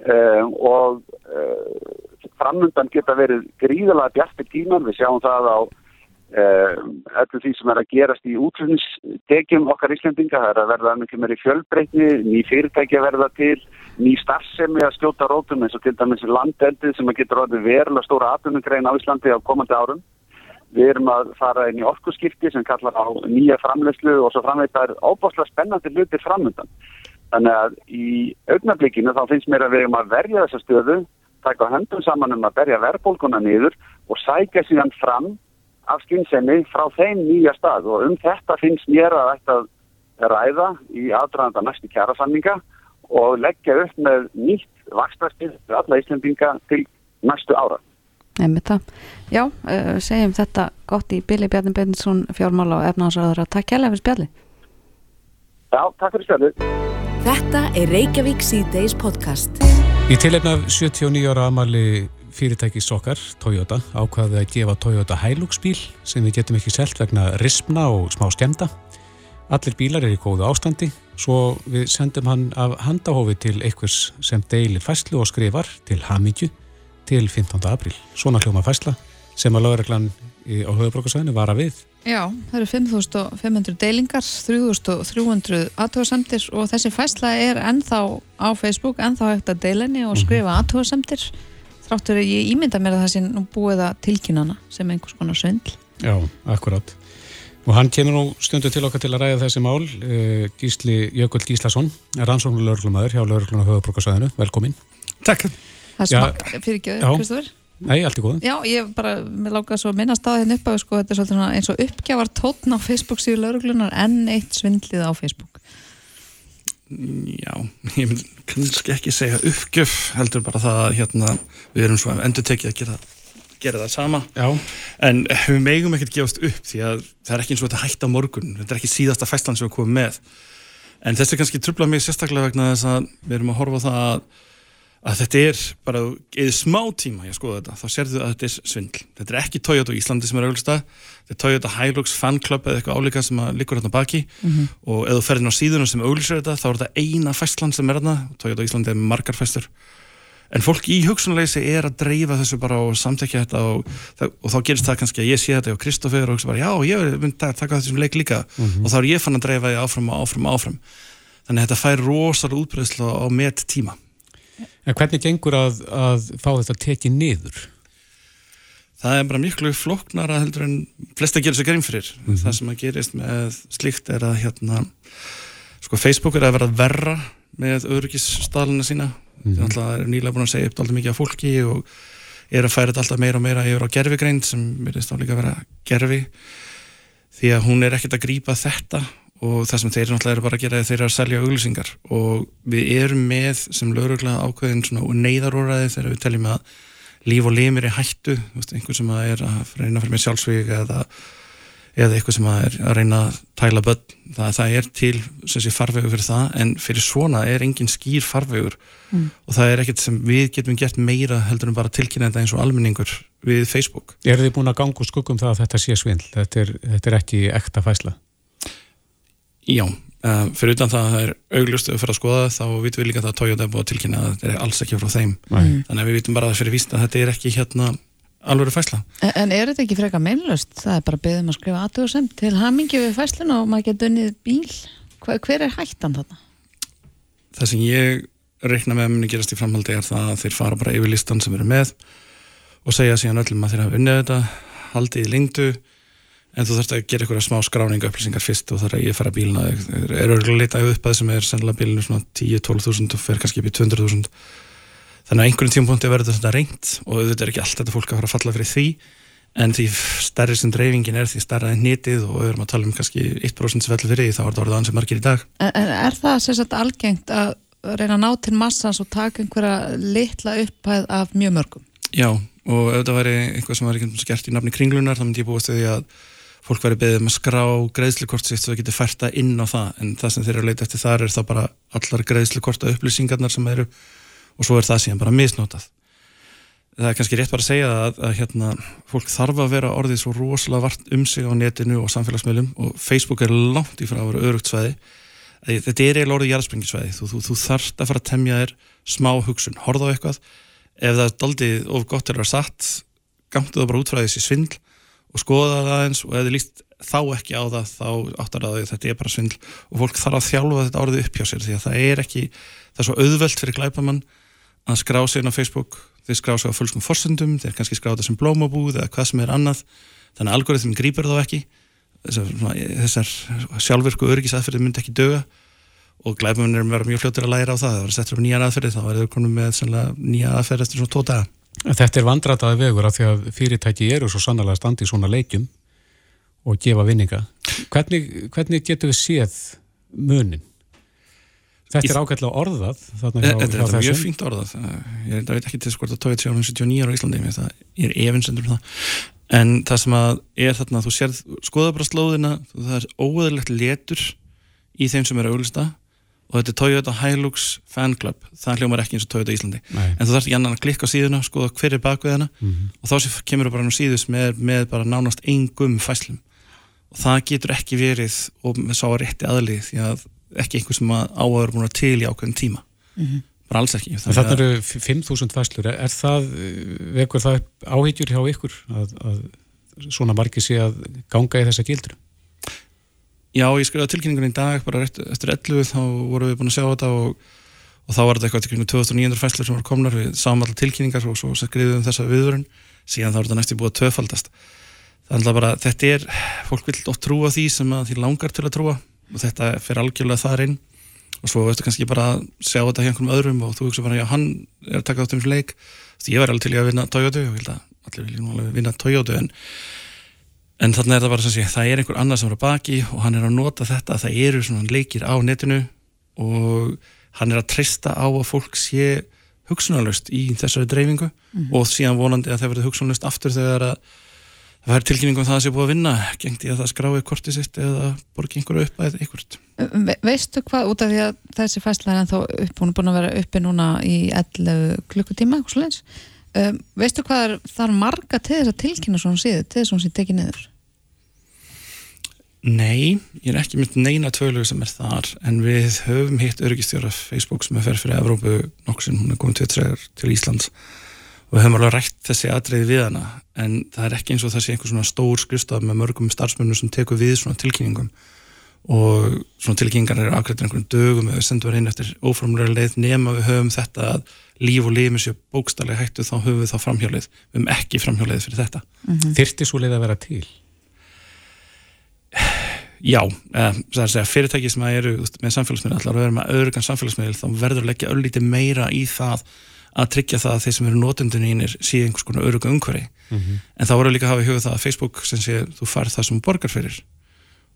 Uh, og uh, framöndan geta verið gríðarlega bjartir tíman, við sjáum það á öllu því sem er að gerast í útflutningstekjum okkar Íslandinga, það er að verða miklu meiri fjölbreytni, ný fyrirtæki að verða til, ný starfsemi að skjóta rótum eins og til dæmis landeldið sem að getur orðið verulega stóra atvinnugrein á Íslandi á komandi árum. Við erum að fara inn í orkusskipti sem kallar á nýja framlegslu og svo framveit það er óbáslega spennandi hlutir framöndan. Þannig að í augnablikinu þá finnst mér að við erum að verja þessa stöðu, taka höndum saman um að berja verðbólkuna niður og sækja síðan fram af skynsemi frá þeim nýja stað og um þetta finnst mér að þetta ræða í aðdraðanda næstu kjærasamninga og leggja upp með nýtt vakstarstið fyrir alla Íslandinga til næstu ára. Nefnir það. Já, uh, segjum þetta gott í Bili Bjarni Beinsson fjármála og efnaðsraður að takk hella fyrir spjalli. Já, takk fyrir spjalli. Þetta er Reykjavík C-Days podcast. Í tilefna af 79 ára amali fyrirtækis okkar, Toyota, ákvaði að gefa Toyota Hilux bíl sem við getum ekki selt vegna rispna og smá skemda. Allir bílar er í góðu ástandi, svo við sendum hann af handahófi til einhvers sem deilir fæslu og skrifar til Hamidju til 15. april. Svona hljóma fæsla sem að lauraglann á höfubrókarsvæðinu var að við. Já, það eru 5.500 deilingar, 3.300 aðtóðasemtir og þessi fæsla er ennþá á Facebook, ennþá hægt að deilinni og skrifa aðtóðasemtir þráttur ég ímynda mér að það sé nú búið að tilkynana sem einhvers konar svindl Já, akkurát Og hann kemur nú stundu til okkar til að ræða þessi mál, uh, Gísli Jökull Gíslason, rannsóknu laurglumæður hjá laurgluna höfubrukarsæðinu, velkomin. Takk. Það Já. smakka fyrir ekki, Já. Kristofur Nei, allt í góðum. Já, ég bara, mér láka svo að minna staðið hérna upp að sko, þetta er svolítið svona eins og uppgjafar tótn á Facebook síðu lauruglunar enn eitt svindlið á Facebook Já, ég mynd kannski ekki segja uppgjöf, heldur bara það að hérna, við erum svo endur tekið að gera, gera það sama. Já, En við megum ekkert gefast upp því að það er ekki eins og þetta hægt á morgun, þetta er ekki síðasta fæslan sem við komum með. En þessi kannski trubla mig sérstaklega vegna þess að við erum að horfa á það að, að þetta er bara, eða smá tíma ég skoða þetta, þá sérðu að þetta er svindl. Þetta er ekki Toyota Íslandi sem er auglista, þetta er Toyota Hilux Fan Club eða eitthvað álíka sem liggur hérna baki. Og ef þú ferðin á síðuna sem auglýsir þetta þá er þetta eina fæslan sem er hérna, Toyota Íslandi er margar fæstur. En fólk í hugsunleysi er að dreifa þessu bara og samtekja þetta og, og þá gerist það kannski að ég sé þetta og Kristoffer og bara já, ég myndi að taka þessum leik líka. Og þá er ég fann að dreifa en hvernig gengur að, að fá þetta tekið niður? það er bara miklu flóknara heldur en flesta gerir sér grein fyrir það sem að gerist með slíkt er að hérna sko Facebook er að vera verra með öryggisstæluna sína mm -hmm. það er nýlega búin að segja upp alltaf mikið af fólki og er að færa þetta alltaf meira og meira yfir á gerfigreind sem verðist þá líka að vera gerfi því að hún er ekkert að grípa þetta og það sem þeir náttúrulega eru bara að gera er þeir eru að selja auglýsingar og við erum með sem lögreglega ákveðin svona neyðaróraði þegar við teljum að líf og limir er hættu, þú veist, einhver sem að er að reyna fyrir með sjálfsvík eða, eða eitthvað sem að er að reyna að tæla börn, það, það er til sem sé farvegur fyrir það, en fyrir svona er engin skýr farvegur Mm. og það er ekkert sem við getum gert meira heldur en bara tilkynna þetta eins og almenningur við Facebook. Er þið búin að ganga úr skuggum það að þetta sé svindl? Þetta er, þetta er ekki ekta fæsla? Já, uh, fyrir utan það að það er auglust ef við fyrir að skoða það, þá vitum við líka það að Toyota er búið að tilkynna að þetta er alls ekki frá þeim Nei. þannig að við vitum bara að fyrir víst að þetta er ekki hérna alveg fæsla. En, en er þetta ekki freka meinlöst? Það er bara beðum að skrifa aðtöðursem til hamingi við fæsluna og maður getur unnið bíl hver, hver er hættan þarna? Það sem ég reikna með að muni gerast í framhaldi er það að þeir fara bara yfir listan sem eru með og segja síðan öllum að þeir hafa unnið þetta haldið í lengdu en þú þarfst að gera eitthvað smá skráninga upplýsingar fyrst og þar að ég fara bíluna þeir eru örgulega að leita upp að sem er sennilega bílinu svona 10-12 þúsund og fer kannski upp í 200 þúsund. Þannig að einhverjum tímapunkti verður þetta reynd og þetta er ekki allt þetta fólk að fara að falla fyrir því. En því stærri sem dreifingin er því stærra en nýtið og við erum að tala um kannski 1% sem fellur fyrir því þá er þetta orðið ansið margir í dag. En, er það sagt algengt að reyna að ná til massans og taka einhverja litla upphæð af mjög mörgum? Já, og ef þetta væri eitthvað sem var ekki skert í nafni kringlunar þá myndi ég búast því að fólk væri beðið með að skrá greiðslukort sitt svo það getur fært það inn á það en það sem þeir eru að leita eftir þar er þá bara allar greiðslukorta upplýsingarnar sem eru og svo er það síðan bara misnotað. Það er kannski rétt bara að segja að, að hérna, fólk þarf að vera orðið svo rosalega vart um sig á netinu og samfélagsmiðlum og Facebook er langt í frá að vera örugt svæði. Að þetta er eiginlega orðið jarðsprengisvæði þú, þú, þú þarft að fara að temja þér smá hugsun, horfa á eitthvað. Ef það er daldið of gott er að vera satt gangtu það bara út frá þessi svindl og skoða það eins og ef þið líst þá ekki á það, þá áttar það að þetta er bara svindl. Og fólk þarf að þjálfa þetta orðið upp hjá sér því að það er ekki það er svo auðvelt fyrir glæpamann að skrá inn á Facebook, þeir skrá sig á fullskum forsendum, þeir kannski skrá þetta sem blómabúð eða hvað sem er annað, þannig að algoritmin grýpur þá ekki. Þessar, þessar sjálfvirku öryggisæðferði myndi ekki döga og glæpamenn er að vera mjög fljóttir að læra á það. Það Þetta er vandrataði vegur af því að fyrirtæki eru svo sannlega standi í svona leikjum og gefa vinninga. Hvernig, hvernig getur við séð munin? Þetta er ágætlega orðað Þetta er mjög þessum. fínt orðað ég reyndar veit ekki til hvort að tóið 79 ára á Íslandi ég, það, ég er efinsendur um það en það sem að er þarna þú sérð, skoða bara slóðina það er óöðilegt letur í þeim sem eru auglista og þetta er Toyota Hilux Fan Club það hljómar ekki eins og Toyota Íslandi Nei. en þú þarfst ekki annan að klikka á síðuna skoða hver er bakvið hana Mhm. og þá sé- kemur þú bara nú síðus með, með bara nánast engum fæslum og það getur ekki verið og með sá að rétti aðlið því að ekki einhver sem að áður búin að til í ákveðin tíma bara alls ekki Þannig eru 5.000 fæslur. Er, er það, eh, vekur það upp áhyggjur hjá ykkur að, að svona margir sé að ganga í þessa gildur? Já, ég skrifaði tilkynningun í dag bara rétt, eftir 11 þá vorum við búin að sjá þetta og, og þá var þetta eitthvað til kringum 2900 fæslur sem voru komnar, við sáum allar tilkynningar og svo skrifum við um þessa viðvörun. Síðan þá er þetta næstu búið að töfaldast það er bara, þetta er fólk vil oft trúa því sem að því langar til að trúa og þetta fer algjörlega þar inn. Og svo veistu kannski bara að sjá þetta hjá einhverjum öðrum og þú hugsa bara, já, hann er að taka þátt um leik, því ég var alveg til að vinna Toyota og ég held að allir vilja vinna Toyota en, en þannig er það bara sem sé, það er einhver annar sem er á baki og hann er að nota þetta, það eru svona leikir á netinu og hann er að treysta á að fólk sé hugsunarlust í þessari dreifingu mm. og síðan vonandi að það verður hugsunarlust aftur þegar að það er tilkynningum það að það sé búið að vinna gengt í að það skrái kortið sitt eða borgi einhverju upp að eitthvað Ve Veistu hvað, út af því að þessi fæsla er ennþá upp, hún er búin að vera uppi núna í 11 klukkutíma um, veistu hvað er, það er marga til þess að tilkynna svona síðu, til þess að hún sé tekið niður? Nei, ég er ekki mynd neina tvölu sem er þar, en við höfum hitt örgistjóra Facebook sem er ferð fyrir Evrópu sem hún er komið til, til Íslands og við höfum alveg rætt þessi atriði við hana en það er ekki eins og það sé einhver svona stór skrifstaf með mörgum starfsmönnum sem tekur við svona tilkynningum og svona tilkynningar eru afkvæmdur einhverjum dögum eða sendur inn eftir óframlega leið nema við höfum þetta að líf og líf með sér bókstallega hættu þá höfum við þá framhjálið við höfum ekki framhjálið fyrir þetta mm -hmm. Þyrti svo leið að vera til? Já, eh, það er að segja fyrirtæki sem eru með samfélagsmiðl allar að vera með öðrugan samfélagsmiðl þá verður að leggja öllítið meira í það að tryggja það að þeir sem eru notendunínir sé einhvers konar öruga umhverfi mm -hmm. en þá voru líka að hafa í huga það að Facebook sem sé þú farið það sem borgar fyrir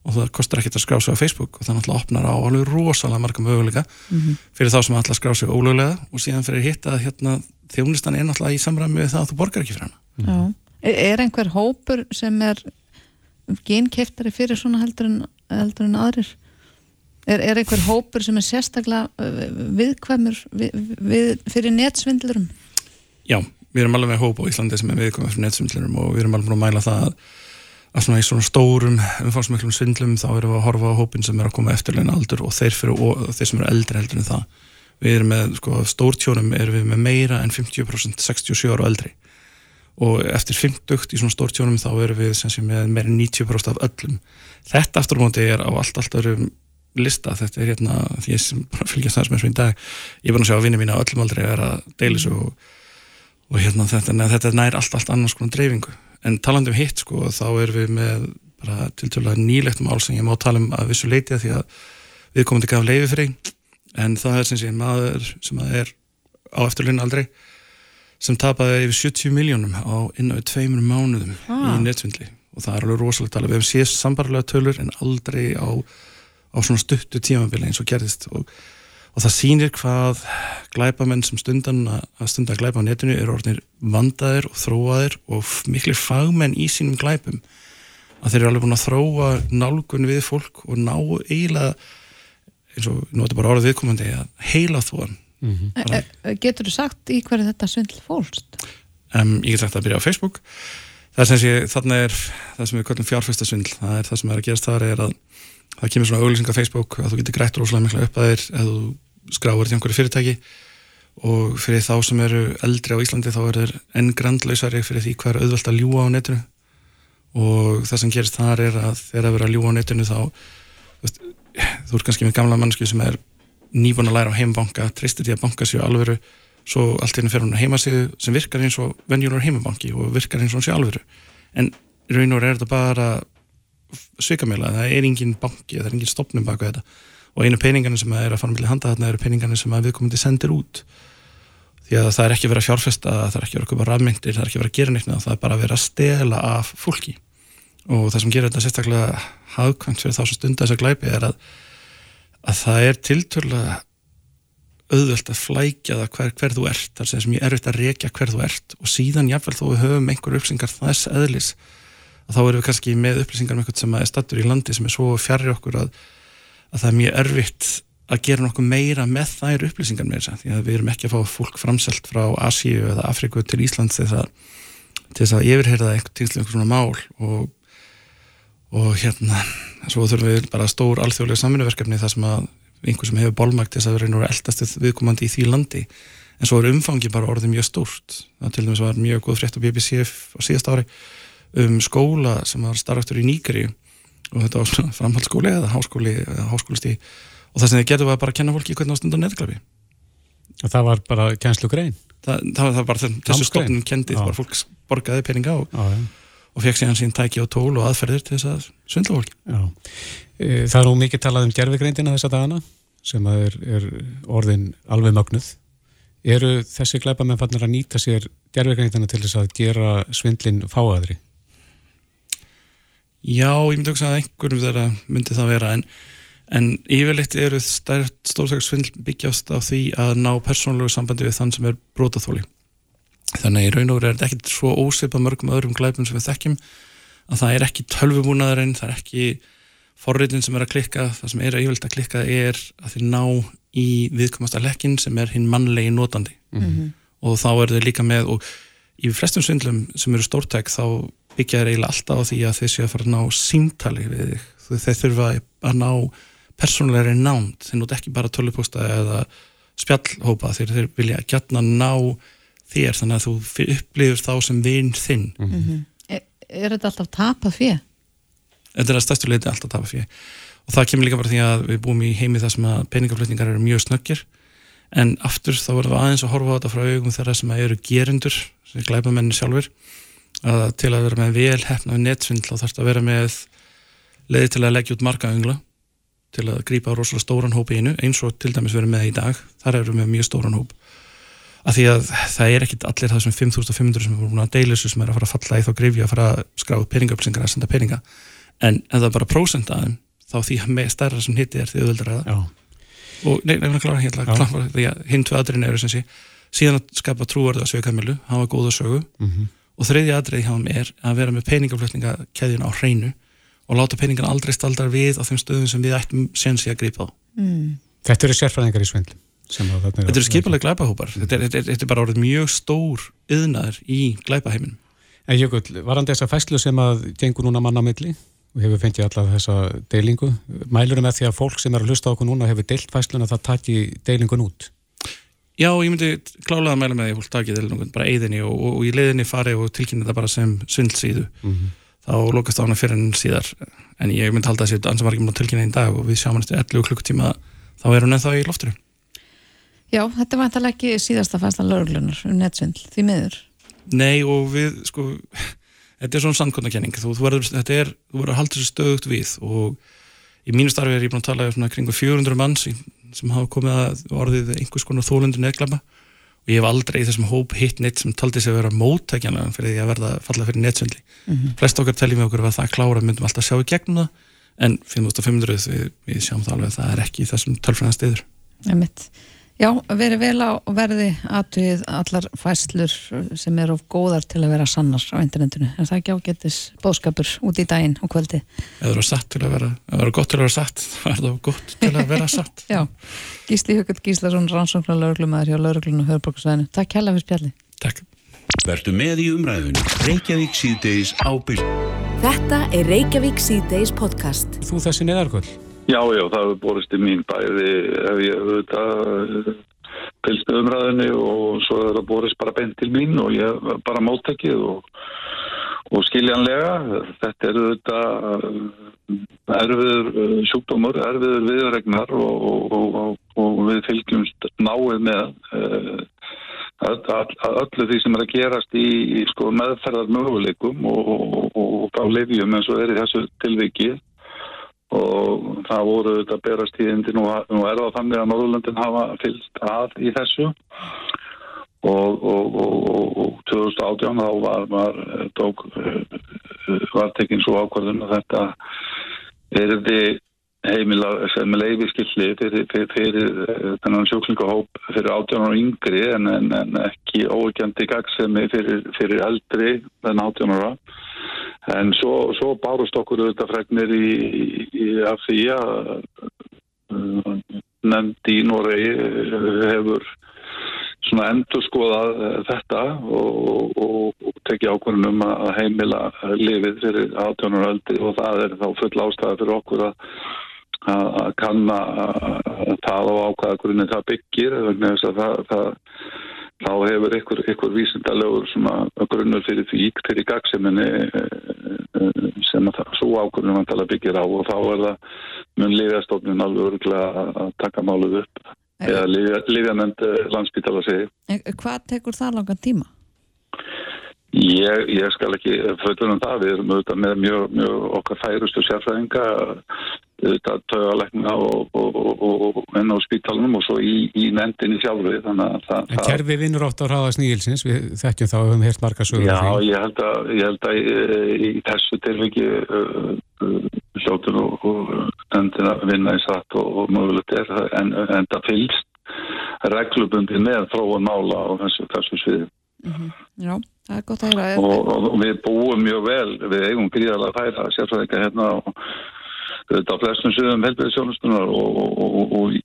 og það kostar ekkert að skrá sig á Facebook og það náttúrulega opnar á alveg rosalega marga möguleika mm -hmm. fyrir þá sem að skrá sig ólöglega og síðan fyrir hitt að hérna, þjónlistan er náttúrulega í samræmi við það að þú borgar ekki fyrir hana mm -hmm. Er einhver hópur sem er genkeftari fyrir svona heldur en, heldur en aðrir? Er, er einhver hópur sem er sérstaklega viðkvæmur við, við, fyrir netsvindlurum? Já, við erum alveg með hóp á Íslandi sem er viðkvæmur fyrir netsvindlurum og við erum alveg að mæla það að, að svona í svona stórum umfáðsmöklum svindlum þá erum við að horfa á hópin sem er að koma eftirleina aldur og þeir, fyrir, og þeir sem eru eldri heldur en það. Við erum með, sko, stórtjónum erum við með meira en 50% 67 ára eldri og eftir 50 í svona stórtjónum þá erum við sem sé með meira en 90% af öllum. Þetta aftur á móti er á allt, allt öðrum lista, þetta er hérna því sem bara fylgjast þess með svo í dag ég er búin að sjá að vinni mín á öllum aldrei er að deila svo og, og hérna þetta, þetta nær allt, allt annars konar dreifingu en talandu um hitt sko þá erum við með bara tiltölulega nýlegt mál sem ég má tala um að vissu leiti að því að við komum til að gafa leiði fyrir. En það er sem sé maður sem er á eftirlun aldrei sem tapaði yfir 70 miljónum á innáðu tveimur mánuðum ah. í nettvindli og það er alveg rosalega tala við hefum séð sambarlega tölur en aldrei á á svona stuttu tímafélag eins og gerðist. Og, og það sýnir hvað glæpamenn sem stundan að stunda að glæpa á netinu eru orðinir vandaðir og þróaðir og miklu fagmenn í sínum glæpum að þeir eru alveg búin að þróa nálgun við fólk og ná eiginlega eins og nú er þetta bara orðið viðkomandi að heila þóan mm -hmm. bara... Getur þú sagt í hverju þetta svindl fólst? Um, ég get sagt að byrja á Facebook það er sem sé, þarna er það sem við kallum fjárfæstasvindl það er það sem er að gerast þar er að það kemur svona auglýsing á Facebook að þú getur grætt rosalega mikla upp að þér eða þú skráir til einhverju fyrirtæki. Og fyrir þá sem eru eldri á Íslandi þá er þeir enn grandlausari fyrir því hvað er auðvelt að ljúa á netinu. Og það sem gerist þar er að þegar það verður að ljúa á netinu þá veist, þú er kannski með gamla mannsku sem er nýbúin að læra á heimbanka tristir því að banka séu alvöru svo allt hérna fer hún að heima sig sem virkar eins og venjúlar heimabanki og virkar eins og hún sé alvöru. En raun og er þetta bara svikamjöla, það er engin banki það er engin stopnum baka þetta. Og einu peningarnir sem er að fara með handa þarna eru peningarnir sem við komum til sendir út. Því að það er ekki verið að fjárfesta það er ekki verið að köpa rafmyndir, það er ekki verið að gera neitt það er bara að vera að stela af fólki. Og það sem gerir þetta sérstaklega hafkvæmt fyrir þá sem stundar þess að glæpi er að, að það er tilturlega auðvöld að flækja það hver, hver þú ert. Það er sem ég er auðvitað að rekja hver þú ert og síðan jáfnvel þó við höfum einhver þá erum við kannski með upplýsingar með eitthvað sem er stattur í landi sem er svo fjarrir okkur að, að það er mjög örfitt að gera nokkuð meira með þær upplýsingar með þess að við erum ekki að fá fólk framselt frá Asíu eða Afriku til Íslands til þess að, yfirherða eitthvað svona mál og, og hérna svo þurfum við bara stór alþjóðlega saminu þar sem að einhver sem hefur bólmækt þess að reyna úr eldastuð viðkomandi í því landi. En svo er umfangi bara orðið mjög stórt. Það til dæmis var mjög góð frétt á BBC á síðast ári um skóla sem var starftur í Nýgari og þetta var framhaldsskóli eða háskóli eða háskólisti og það sem þið getur var bara að kenna fólki hvernig á stundan neðglafi og það var bara kennslu grein það, það var bara þessu stofnun kendið, bara fólk borgaði peninga á á, ja. og fekk síðan sín tæki og tól og aðferðir til þess að svindla fólki. Já. E, Það er nú mikið talað um gerfigreindina þessa dagana sem er, er orðin alveg mögnuð. Eru þessi glæpamenn fannir að nýta sér gerfigreindina til þess að gera svindlin fáaðri? Já, ég myndi hugsa að einhverjum þeirra myndi það vera en, en yfirleitt eru stórsækarsvindl byggjast á því að ná persónulegu sambandi við þann sem er brótaþóli. Þannig í raun og veru er þetta ekkit svo óseipa mörgum öðrum glæpum sem við þekkjum að það er ekki tölvubúnaðurinn, það er ekki forritin sem er að klikka, það sem er að yfirleitt að klikka er að þeir ná í viðkomast að lekkin sem er hinn mannlegi notandi og þá er þeir líka með og í flestum svindlum sem eru stórtæk þá byggja þeir eiginlega alltaf á því að þeir séu að fara að ná símtali við þig. Þú- þeir þurfa að ná persónulegri nánd, þeir nota ekki bara tölvupósta eða spjallhópa þeir, þeir vilja gætna ná þér þannig að þú fi- upplifir þá sem vinn þinn. Er, er þetta alltaf tapað fyrir? þetta er að stærstu leiti alltaf að tapa fyrir og það kemur líka bara því að við búum í heimi þar sem að peningaflutningar eru mjög snöggir en aftur þá verðum við aðeins að horfa á þetta frá augum þeirra sem eru gerendur sem glæpa menni sjálfur að til að vera með vel hefna við netsvindl þá þarfst að vera með leiði til að leggja út marga öngla til að grípa á rosalega stóran hóp í einu eins og til dæmis verið með í dag. Þar eru við með mjög stóran hóp. Af því að það er ekkit allir þessum 5500 sem er búin að deila þessu sem er að fara að falla í þá grifja að fara að skráða peningaflutningar að senda peninga. En ef það er bara prósent að þeim þá því stærra sem hitti er því Já. Og að klára hérna því að hinn tvö aðriðin eru sem sé síðan að skapa trúarðu að sögu kamilu hafa góða sögu. Mhm. og þriðja aðriði hjá þeim er að vera með peningaflutningakeðjun á hreinu og láta peningan aldrei staldar við á þeim stöðum sem við ættum sensi að grípa á. Mm. Þetta eru sérfræðingar í að þarna Þetta eru skipulega glæpahópar. Þetta er, þetta, er, þetta er bara orðið mjög stór yðnaður í glæpaheiminum. En Jökull, varandi þessa fæslu sem að gengur núna manna á milli og hefur fengið alla þessa deilingu, mælur með því að fólk sem er að hlusta á okkur núna hefur deilt fæsluna það taki deilingun út. Já, ég myndi klálega að mæla með því að fólk takið til bara eigðinni og, og, og í leiðinni fari og tilkynna þetta bara sem svindlsíðu. Þá lokast á hana fyrir en síðar. En ég myndi halda að þessi ansam var ekki múin að tilkynna í dag og við sjáum hann eftir 11 klukkutíma þá er hún ennþá í loftinu. Já, þetta var alltaf ekki síðasta fæslan lauruglunar um netsvindl, því miður. Nei og við sko þetta er svona sandkotnakenning þú, þú verður, er, að halda þessu stöðugt við og í mínu starfi er ég búin að tala um kringu 400 manns sem hafa komið að orðið einhvers konar þólendur neðglama og ég hef aldrei í þessum hóp hitt neitt sem taldi sig að vera móttækjana fyrir því að verða falla fyrir netsvindli flest okkar teljum við okkur að það klára myndum alltaf sjá í gegnum það en 5500 við, við sjáum það alveg að það er ekki í þessum tölfræðan stiður. Já, verið vel á verði aðtöðið allar fæslur sem eru of góðar til að vera sannar á internetinu. En það ekki ágættis bóðskapur út í daginn og kvöldi. ef það er satt til að vera ef það er gott til að vera satt þá er það gott til að vera satt Já, Gísli Jökull Gíslason, rannsóknar lauruglumæður hjá lauruglunu Hörborgarsvæðinu. Takk hella fyrir spjalli. Takk Vertu með í umræðunni. Reykjavík síðdeis á bylg. Þetta er Reykjavík C-Days podcast. Þú þessi neðarkvöld. Já, já, það hefur borist í mín bæði ef ég auðvitað fylgst með umræðinni og svo er það borist bara beint til mín og ég bara móttakið og, og skiljanlega. Þetta er auðvitað uh, erfiður uh, sjúkdómur, erfiður viðregnar og, og, og, við fylgjumst náið með uh, öll, öll, öllu því sem er að gerast í, í sko, meðferðar möguleikum og, á lifjum eins og er í þessu tilvikið og það voru þetta berast tíðindi nú, nú er það þannig að Norðurlöndin hafa fylgst að í þessu. Og, og, og, og 2018 þá var, var, tók, var tekinn svo ákvörðun að þetta erði heimila sem leifiskilli fyrir, fyrir, fyrir eh, þennan sjúklingahóp fyrir 18 ára yngri en, en, en ekki óegjandi gagsemi fyrir, fyrir eldri en 18 ára En svo, svo bárust okkur auðvitað fregnir í, í, af því að uh, nefnd í Noregi uh, hefur svona endur skoðað uh, þetta og, og, og tekið ákvörðunum að heimila lifið fyrir 18 ára öldi og það er þá full ástæða fyrir okkur að að að kanna að það á ákvæða hvernig það byggir vegna þess að það, það þá hefur ykkur, ykkur vísindalegur svona grunnur fyrir því fyrir gagseminni sem að það, svo ákvörðunum hann tala byggir á og þá er það mun liðastofnun alveg örgulega að taka málið upp eða liðanend landspítala segi. Hvað tekur það langan tíma? Ég, ég skal ekki fötur um það, við erum auðvitað með mjög, mjög okkar færustu sérfræðinga auðvitað tögalegna og, og, og, og enn á spítalunum og svo í, í nendinni sjálfur þannig að það... En kerfi vinnur ótt á ráða snígilsins, við þekkjum þá, við höfum heilt marga sögur Já, ég held að, ég held að í, í þessu tilviki uh, uh, hljóttur og, nefndin að vinna í satt og, mögulegt er en, en það fylgst reglubundi með þróun mála á þessu, þessu sviði Já, það er gott að heyra og, og við búum mjög vel við eigum gríðarlega færa sérfræðinga hérna og þetta flestum sviðum helbæðisjónustunar og, og, og,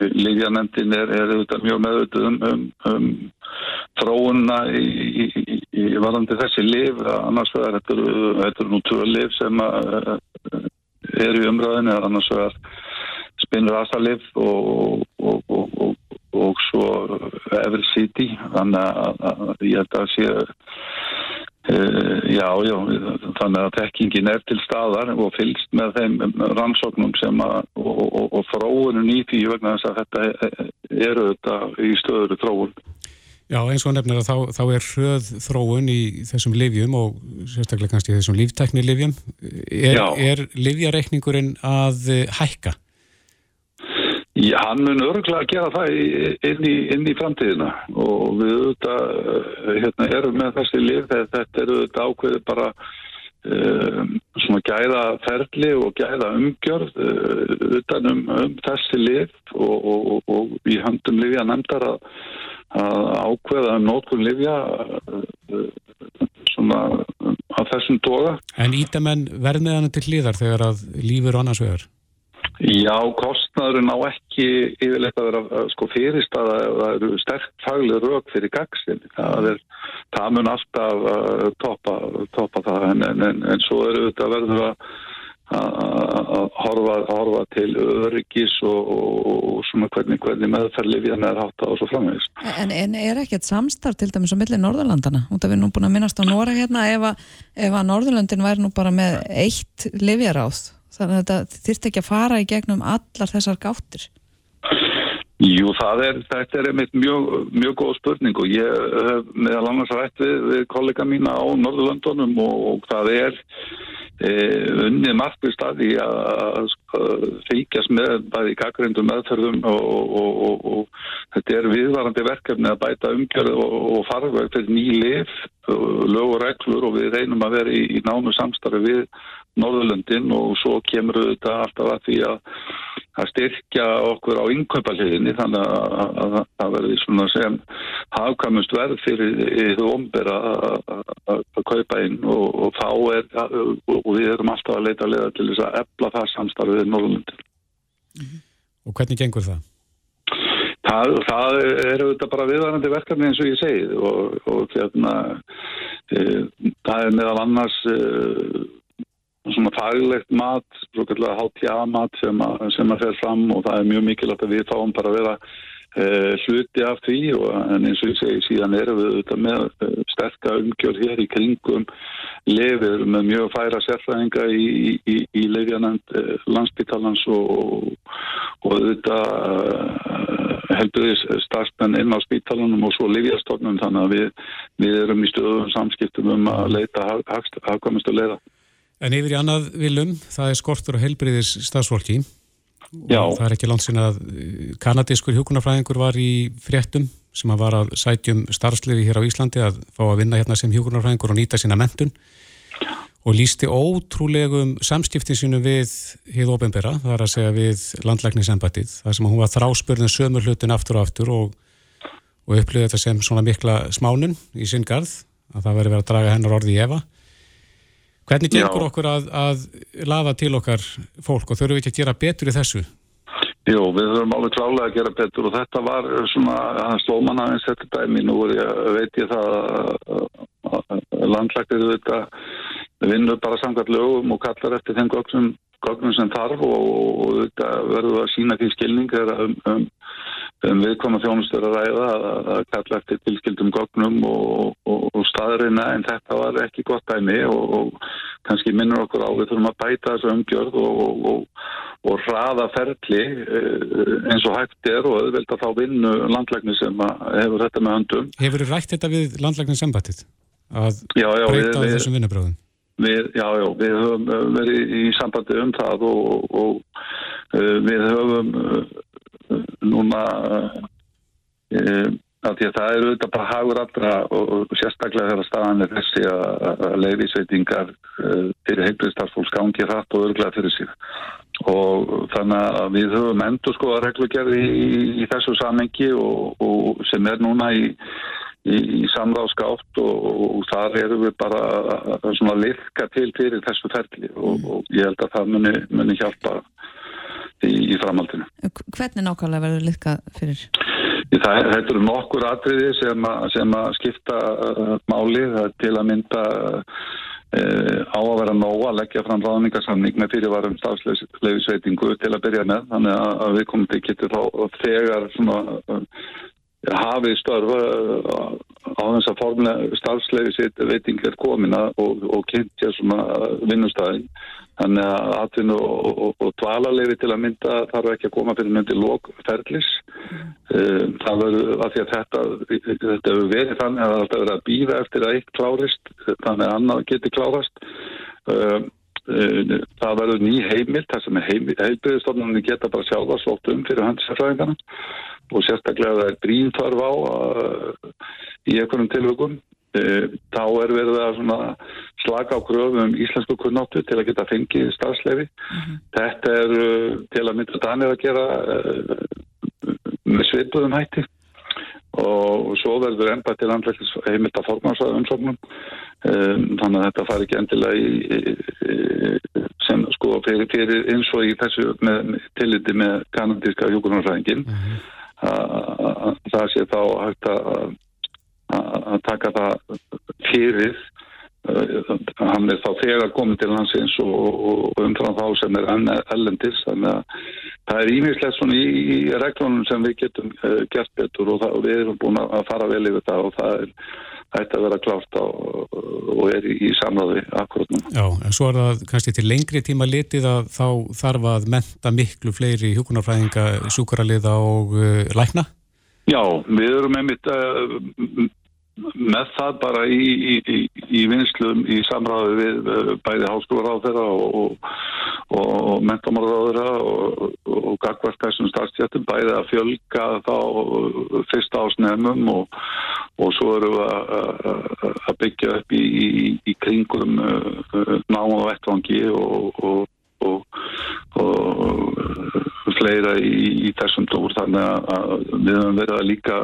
lífjanendin er, er mjög meðvitað um, um, um þróunna í, í, í, í varandi þessi lif annars vegar þetta eru, þetta eru nú tvö lif sem eru í umræðinu annars vegar spinnur asalif og, og, og, og, og svo Ever City þannig að, ég held að sé uh, já, já þannig að tekkingin er til staðar og fylgst með þeim rannsóknum sem að og, og, og þróunum í því vegna þess að þetta eru þetta í stöður þróun Já, eins og nefnir að þá, þá er hröð þróun í þessum livjum og sérstaklega kannski þessum líftekni livjum. Er, er livjareikningurinn að eh, hækka? Já, hann mun örgulega að gera það inn í, inn í framtíðina og við auðvitað eh, hérna, erum með þessi lif, þetta er auðvitað ákveðið bara um, svona gæða ferli og gæða umgjörð uh, utan um, um þessi lif og, og, og, og í höndum lifja nefndar að, að ákveða um nótkun lifja uh, svona af þessum toga. En ítamenn verðmiðanum til hlýðar þegar að lífur annars vegar? Já, kostnaðurinn á ekki yfirleitt að vera uh, sko fyrirstaða það eru sterk fagleg rauk fyrir gagsin. Það, er, það mun alltaf uh, toppa, toppa það en, en, en, en svo eru þetta verður að að að horfa, horfa til öryggis og, og, og svona hvernig, hvernig meðferðlifjan er hátt og svo framvegis. En, er ekkert samstarf til dæmis á milli Norðurlandana? Út af við erum búin að minnast á Nóra hérna ef að, að Norðurlandin væri nú bara með eitt livjaráð þannig að þetta þyrfti ekki að fara í gegnum allar þessar gáttir. Jú, það er, þetta er einmitt mjög, mjög góð spurning og ég hef meðal annars rætt við, við kollega mína á Norðurlöndunum og, og það er e, unnið markvist að því að, fylgjast með bæði gaggrindum meðferðum og, og, og, þetta er viðvarandi verkefni að bæta umgjörð og farveg fyrir ný lif, lög og reglur og við reynum að vera í, í nánu samstarfi við Norðurlöndin og svo kemur þetta alltaf að því að, að styrkja okkur á innkaupaliðinni þannig að, að, að það verði svona sem hafkamust verð fyrir þú ombera að kaupa inn og, og þá er og við erum alltaf að leita að leiða til þess að ebla það samstarfið í Norðurlöndin. Og hvernig gengur það? Það, það er auðvitað bara viðvarandi verkefni eins og ég segið og, og hérna, e, það er meðal annars e, svona faglegt mat, svokallega HTA-mat sem, að- sem að fer fram og það er mjög mikilvægt að við fáum bara að vera e, hluti af því og en eins og ég segi síðan erum við auðvitað með e, sterka umgjörð hér í kringum lefið með mjög færa sérfræðinga í, í, í lefjanand e, landsbytalans og, og auðvitað e, helbiðis starfsmenn inn á spítalunum og svo lefjastofnum þannig að við, við erum í stöðum samskiptum um að leita hafkvæmustu leiða. En yfir í annað viljum, það er skortur og helbriðis stafsfólki. Já. Og það er ekki langt sinna að eh, kanadískur hjúkunarfræðingur var í fréttum sem að var að sætjum starfsliði hér á Íslandi að fá að vinna hérna sem hjúkunarfræðingur og nýta sína mentun og lísti ótrúlegum samskiptin sínu við hið ofinbera, það er að segja við landlækningsembættið, þar sem hún var þráspörðin sömur hlutin aftur og aftur og, og upplöði þetta sem svona mikla smánun í sinn garð, að það veri verið að draga hennar orði í efa. Hvernig Já. gengur okkur að, að laða til okkar fólk og þurfum við ekki að gera betur í þessu? Jú, við höfum alveg klálega að gera betur og þetta var svona, hann sló mann aðeins þetta dæmi, nú ég, veit ég það að landlæktir þetta vinnur bara samkvæmt lögum og kallar eftir þeim gögnum, gögnum sem þarf og, og þetta verður að sína því skilning þegar um, um, um viðkoma þjónustur að ræða að, að kalla eftir tilskildum gögnum og, og, og staðurina en þetta var ekki gott dæmi og, og kannski minnur okkur á við þurfum að bæta þessu umgjörð og, og, og, og hraða ferli eh, eins og hægt er og auðvelda þá vinnu landlækni sem að hefur þetta með höndum. Hefur þið rætt þetta við landlækningsembættið? að Já, já, breyta við, þessum vinnubröðum? við, já, já, við höfum verið í sambandi um það og, og uh, við höfum uh, núna uh, að því að það eru auðvitað bara hagur allra og, og sérstaklega þegar staðan er þessi að, að leiðisveitingar uh, fyrir heilbriðstarfsfólks gangi hratt og örglega fyrir sig. Og þannig að við höfum endur sko að reglugerði í, í þessu samengi og, og sem er núna í í, í samráðskátt og, og þar erum við bara að svona lirka til fyrir þessu ferli. Og, og ég held að það muni, muni hjálpa í, í framhaldinu. Hvernig nákvæmlega verður liðkað fyrir? Það, þetta eru nokkur atriði sem, a, sem að skipta uh, máli, til að mynda uh, á að vera nóg að leggja fram ráðningarsamning með fyrirvarum stafsleifisveitingu til að byrja með, þannig að, að við komum til getur þá þegar svona uh, hafið störf uh, á þess að formulega starfsleifi sitt veiting er komin og, og kynntja svona vinnustæðin þannig að atvinnu og, og, og dvalarleifi til að mynda þarf ekki að koma fyrir myndi lókferðlis mm. það verður að því að þetta þetta hefur verið þannig að það verður að býða eftir að eitt klárist þannig að annað geti klárast um, það verður ný heimil það sem heilbyrðistofnunni geta bara sjálfa svótt um fyrir hansafræðingarna og sérstaklega það er brínþarf á uh, í einhvernum tilvökum uh, þá er verið að slaka á gröfum um íslensku kunnáttu til að geta fengið stafslefi mm -hmm. þetta er til að mynda danir að gera með svipuðum hætti og svo verður ennbætt til andlæktis heimilt að formansvæða umsóknum. Um, þannig að þetta fari ekki endilega í, í, sem sko fyrir, fyrir eins og í þessu með, tilliti með kanadíska hjókunarfræðingin mm -hmm að það sé þá hægt að taka það fyrir hann er þá þegar komið til hansins og, og umfram þá sem er ellendis þannig að það er ímislegt svona í, í reglunum sem við getum uh, gert betur og, það, og við erum búin að fara vel yfir það og það er ætti að vera klárt á, og er í, í samráði akkurat núna. Já, en svo er það kannski til lengri tíma litið að þá þarf að menta miklu fleiri hjókunarfræðinga, sjúkaraliða og uh, lækna? Já, við erum einmitt uh, með það bara í, í, í vinslum í samráði við uh, bæði háskólar á þeirra og, og, og mentamáraður og, og gagvart þessum starfstjættum bæði að fjölga þá fyrsta ásnefnum og svo eru við að byggja upp í, í kringum uh, náma og vettvangi og fleira í, í þessum dór þannig að við höfum verið að líka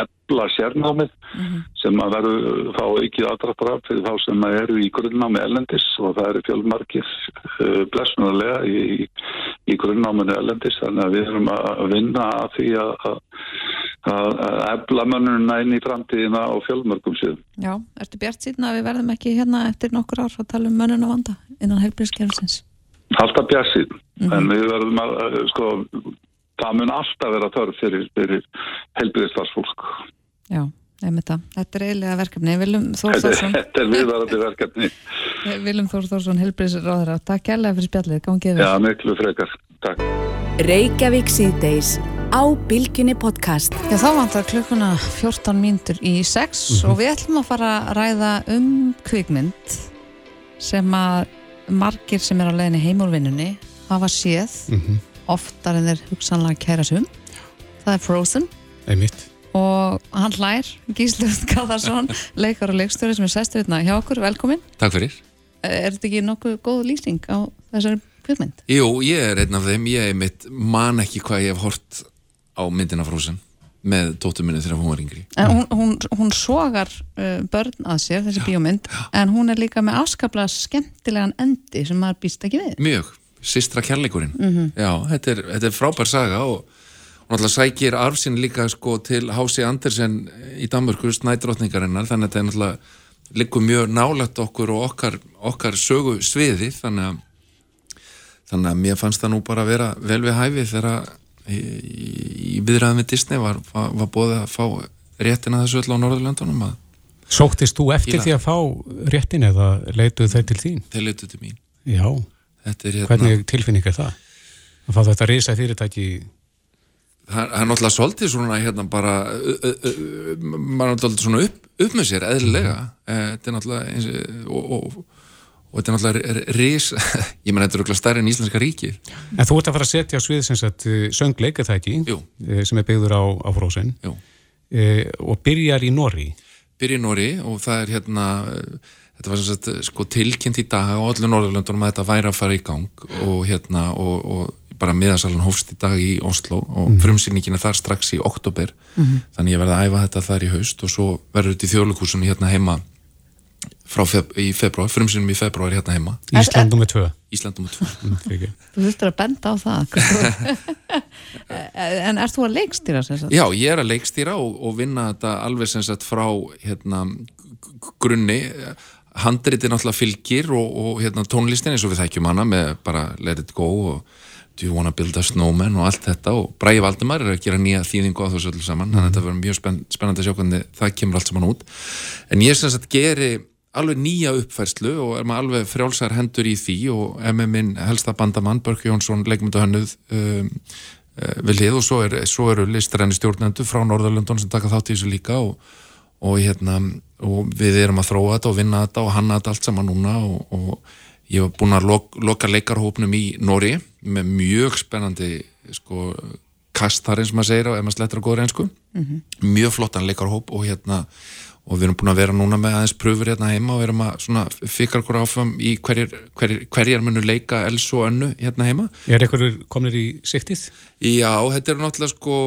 ebla uh, sérnámið mm -hmm. sem að veru þá ekki aðdraftra fyrir þá sem að eru í grunnnámi ellendis og það eru fjölmarkir uh, blessunarlega í, í grunnnáminu ellendis þannig að við höfum að vinna að því að, að að ebla mönnuna inn í framtíðina á fjölmörgum síðan. Já, ertu bjart síðan að við verðum ekki hérna eftir nokkur ár að tala um mönnuna vanda innan heilbríðskerfisins? Bjart síðan mm -hmm. en við verðum að, sko, það mun alltaf vera þörf fyrir, fyrir helbriðistarsfólk. Já, nefnir það. Þetta er eiginlega verkefni. Viljum Þór Þórsson. Þetta er viðvarandi verkefni. Viljum Þór Þórsson, helbriðisráðara. Takk kærlega fyrir spjallið. Gangið við. Já, miklu frekar. Takk. Reykjavík síðdeis á Bilginni podcast. Já, þá vantar klukkuna 14 mínútur í 6 mm -hmm. og við ætlum að fara að ræða um kvikmynd sem að margir sem er á leginni heimúlvinnunni hafa séð mm -hmm. oftar en þeir hugsanlega kæra sum það er Frozen. Einmitt. og hann hlær Gísluð Gatharsson, leikar og leikstjóri sem er sestur hérna hjá okkur, velkomin. Takk fyrir. Er þetta ekki nokkuð góð lýsing á þessari kvikmynd? Jú, ég er einn af þeim, ég mitt, man ekki hvað ég hef hort á myndina Frozen með dóttur minni þegar hún var yngri hún, hún, hún sogar uh, börn að sér, þessi já, bíómynd já. en hún er líka með afskaplega skemmtilegan endi sem maður býst ekki við Mjög Sistra kærleikurinn mm -hmm. já, þetta er, þetta er frábær saga og hún alltaf sækir arfsinn líka sko til Hási Andersen í Danmörku snædrottningarinnar þannig að þetta er alltaf líkum mjög nálægt okkur og okkar, okkar sögu sviði þannig að þannig að mér fannst það nú bara að vera vel við hæfi þegar í, í viðræðum við Disney var, var, var bóðið að fá réttina þessu öll á Norðurlandunum að Sóttist þú eftir því að fá réttin eða leituð þeir til þín? Þeir leituð til mín. Já. Hérna, Hvernig tilfinning er það? Að fá þetta reysa fyrirtæki? Það er náttúrulega svolítið svona hérna bara maður er náttúrulega svona upp, upp með sér eðlilega. Eh, þetta er náttúrulega eins, og, og, og þetta er náttúrulega ris, ég menn þetta er okkur stærri en Íslenska ríki En þú ert að fara að setja á svið sem sagt eh, söngleik, er það ekki? Jú. Eh, Sem er byggður á, á Frozen. Jú. Eh, og byrjar í Norri. byrja í Nóri og það er hérna þetta var sem sagt sko tilkynnt í dag á öllu Norðurlöndunum að þetta væri að fara í gang og hérna og, og bara miðasalan hófst í dag í Oslo og mm. frumsýningin er þar strax í oktober þannig ég verði að æfa þetta þar í haust og svo verður þetta í þjóðlugúsunni hérna heima feb í februar, frumsýnum í februar hérna heima. Ísland nummer tvö. Íslandum og tvö. Mm. Þú þurftur að benda á það. En ert þú að leikstýra sem sagt? Já, ég er að leikstýra og, og vinna þetta alveg sem sagt frá hérna, grunni. Handriti náttúrulega fylgir og, og hérna, tónlistin eins og við þekkjum hana með bara Let It Go og Do You Wanna Build a Snowman og allt þetta. Og Bræði Valdimar er að gera nýja þýðingu á þessu öllu saman. Þannig að þetta verður mjög spenn, spennandi að sjá hvernig það kemur allt saman út. En ég sem sagt geri alveg nýja uppfærslu og er maður alveg frjálsar hendur í því og minn helsta bandamann Börk Jónsson leikmyndahönnuð um, uh, við hlið og svo, er, svo eru listræni stjórnendur frá Norðurlöndun sem taka þátt í þessu líka og, og, hérna, og við erum að þróa þetta og vinna þetta og hanna þetta allt saman núna og, og ég var búinn að lok, loka leikarhópnum í Nóri með mjög spennandi sko, kastar eins og maður segir ef maður slettur að góður einsku mjög flottan leikarhóp og hérna og við erum búin að vera núna með aðeins pröfur hérna heima og við erum að fikra okkur áfram í hverjir, hverjir, hverjir munu leika Elsu og Önnu hérna heima. Er einhverjur komnir í siktið? Já, þetta eru náttúrulega sko